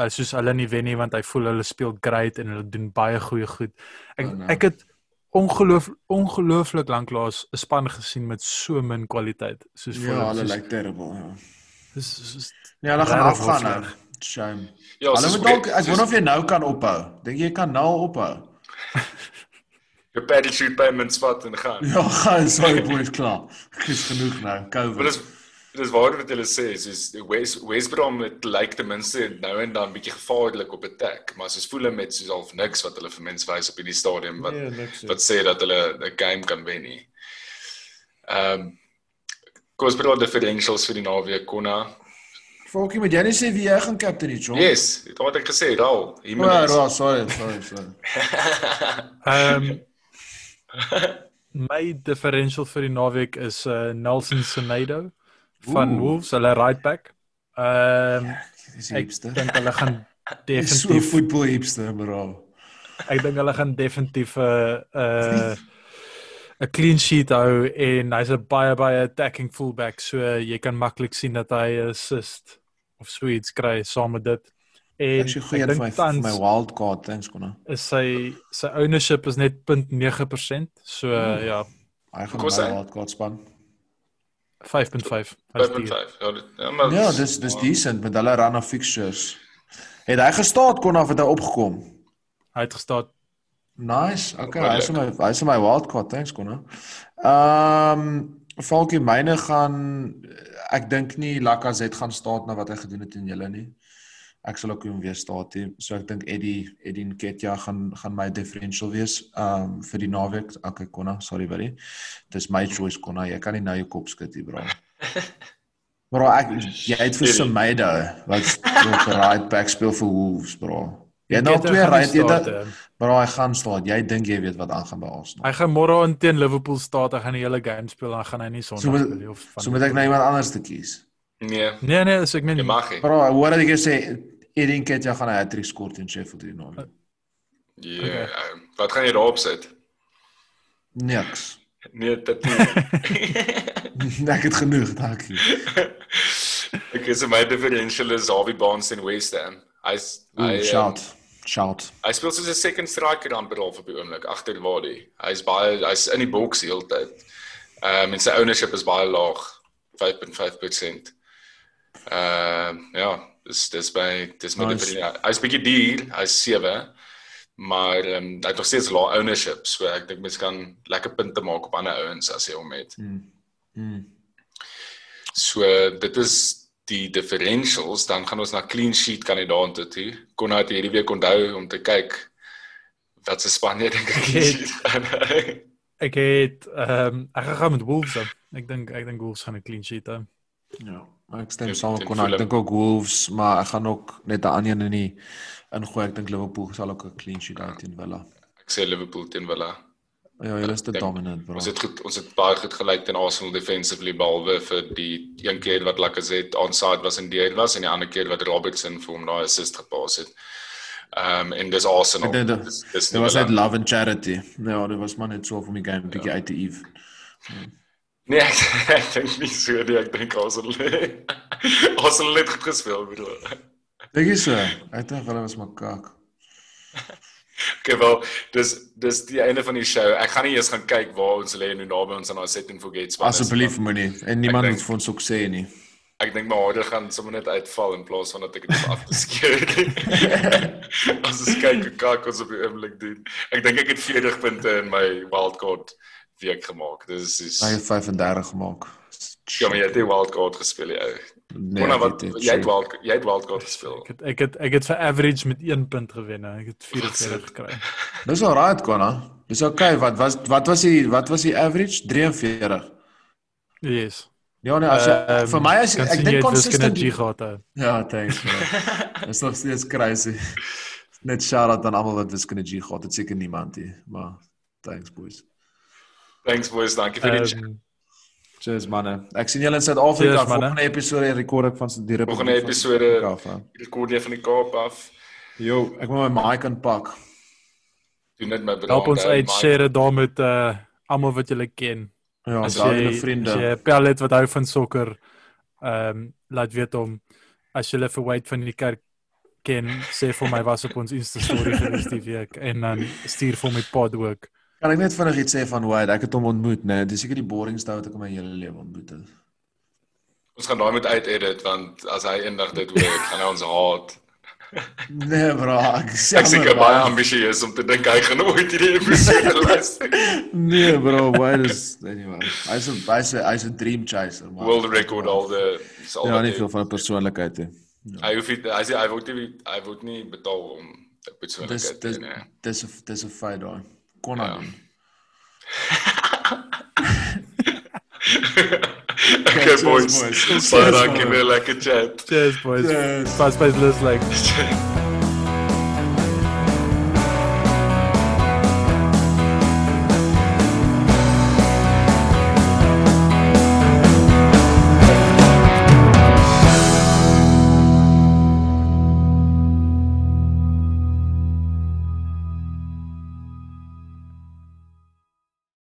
uh, soos hulle nie wen nie want hy voel hulle speel great en hulle doen baie goeie goed. Ek Oh, no. ek het ongeloof ongelooflik lanklaas 'n span gesien met so min kwaliteit soos Ja, hulle lyk terrible. Ja. Dis soos Ja, hulle gaan afgaan nou. Shame. Ja, Hulle moet dalk ek wonder of jy nou kan ophou. Dink jy kan nou ophou? jou parachute payments vat en gaan. Ja, gaan sorry boys klaar. Ek is genoeg nou. Maar COVID. dis dis waar wat hulle sê, soos West West Brom het lyk ten minste nou en dan bietjie gevaarlik op attack, maar soos voel hulle met soos half niks wat hulle vir mense wys op hierdie stadium wat Nee, niks. wat sê dat hulle 'n game kan wen nie. Ehm um, kom ons praat differentials vir die naweek konna. Falkie, moet jy net sê wie jy gaan captain hier, John? Yes, dit het ek gesê, Raul. Oh, ja, ja, sorry, sorry, sorry. Ehm my differential vir die naweek is uh, Nelson Semedo van Oeh. Wolves, hulle right back. Ehm Dis ek hipster. dink hulle gaan Dis so definitief voetbal hipster, bro. ek dink hulle gaan definitief 'n uh, 'n uh, clean sheet hou en hy's 'n baie baie attacking fullback so jy kan maklik sien dat hy assist of so iets kry saam met dit. En Ek my dink vir tans my wild card, thanks konna. is sy sy ownership is net 0.9%. So uh, ja, Hy gaan my sê. wild card span. 5.5. Hy's duur. 5.5. Ja, dit- ja, maar Ja, dis dis decent met hulle run of fixtures. Het hy gestaat kon of het hy opgekom? Hy het gestaan Nice. Okay, hy's in my hy's in my wild card, thanks konna. Ehm um, Falkie myne gaan ek dink nie Lacazette gaan staat na wat hy gedoen het in julle nie. Ek sal ook hom weer staat hê. So ek dink Eddie Eddie Nketiah gaan gaan my differential wees um, vir die naweek. Okay, konna, sorry buddy. Dis my choice konna. Jy kan nie nou jou kop skud hier, bro. Bro, ek jy het vir. Semedo wat op right back speel vir Wolves, bro. Jy het nou Nketiah twee right jy hè. Bro, hy gaan staan. Jy dink jy weet wat aangaan by Arsenal. Hy gaan môre aan teen Liverpool staan, hy gaan die hele game speel en gaan hy nie So Sondag moet- speel of van So moet ek nou iemand anders te kies. Nee, Nee nee, so ek meen jy mag nie. Bro, hoor wat ek sê, Eddie Nketiah gaan 'n hat-trick skoor teen Sheffield United. Ja, yeah. wat gaan jy daarop sit? Niks. Nee, dit nie. ek het genoeg, dankie. ek is my differential is Harvey Barnes en West Ham. Hy shout. um, Shout. Hy speel soos 'n second striker amper al op die oomblik agter Wadi. Hy's baie hy's in die boks die hele tyd. Ehm um, en sy ownership is baie laag, 5.5%. Ehm uh, ja, dis dis by dis met nice. die hy's bietjie duur, hy's 7 maar ehm um, hy het nog steeds lae ownership, so ek dink mens kan lekker punte maak op ander ouens as jy hom het. Mm. Mm. So dit is die differentials, dan gaan ons na clean sheet kandidaate toe. Kon nou hierdie week onthou om te kyk wat se Spanje dink ek het. ek het ehm um, ek gaan met Wolves dan. Ek dink ek dink Wolves gaan 'n clean sheet hê. Ja, ek stem saam met Konrad. Ek dink ook Wolves, maar ek gaan ook net 'n ander een in die ingooi. Ek dink Liverpool sal ook 'n clean sheet hou teen Villa. Ek sê Liverpool teen Villa. Ja, hulle is te dominant, bro. Ons het goed, ons het baie goed gelyk teen Arsenal defensively behalwe vir die een keer wat Lacazette onside was en die was en die ander keer wat Robertson vir hom daai assist gepas het. Ehm um, en dis Arsenal. Dit dis dis was net love and charity. Ja, dit was maar net so vir my game bietjie ja. uit te Eve. Ja. Nee, ek, ek dink nie so nie. Ek dink Arsenal. Arsenal het goed gespeel, bedoel. Dink jy so? Ek dink hulle was maar kak. Okay, wel, dis dis die einde van die show. Ek gaan nie eers gaan kyk waar ons lê nou naby ons aan our set and forget span. Asseblief moenie. En niemand moet vir ons ook sê nie. Ek dink my harde gaan sommer net uitval in plaas van dat ek dit af te skeer. As ons kyk hoe kak ons op die oomblik doen. Ek dink ek het 40 punte in my wildcard week gemaak. Dis is Hy het 35 gemaak. Ja, maar jy het die wildcard gespeel, jy. Nee, Kona, wat, jy het wild jy het wildcard gespeel. Ek het ek het ek het vir average met 1 punt gewen. Ek het 44 gekry. Dis al right, Kona. Dis okay. Wat was wat was die wat was die average? 43. Yes. Ja, nee, as jy, um, vir my as ek dink konsistent gehad het. Ja, thanks. Dis nog steeds crazy. Net shout out aan almal wat wiskunde G gehad het. Seker niemand nie, maar thanks boys. Thanks boys. Dankie vir die um, Cheers manne. Ek sien julle in Suid-Afrika volgende episode rekord ek van die Republiek. Volgende episode rekord jy van die Kaap af. Jo, ek moet my mic aanpak. Doen net my brand. Help ons uit share daar met uh almal wat julle ken. Ja, as jy vriende. As jy pellet wat hou van sokker ehm um, laat weet hom as jy vir Wade van die kerk ken, sê vir my was op ons Insta story vir die week en dan stuur vir my pod ook. Kan ek net vinnig iets sê van Wade? Ek het hom ontmoet, né? Nee. Dis seker die boringste ou wat ek in my hele lewe ontmoet het. Ons gaan daai met uit edit want as hy eendag dit hoor, gaan hy ons haat. Nee, bro, ek sê ek seker baie ambisieus om te dink hy gaan ooit hierdie episode luister. nee, bro, Wade is anyway. Hy's 'n hy's 'n hy's 'n dream chaser, man. World record al the Ja, nie veel van 'n persoonlikheid nie. Ja. Hy hoef hy sê hy word nie hy word nie betaal om 'n persoonlikheid te hê. Dis dis dis 'n feit daai kon ja. doen. okay, boys. Baie dankie vir 'n lekker chat. Cheers boys. Cheers. Fast pace list like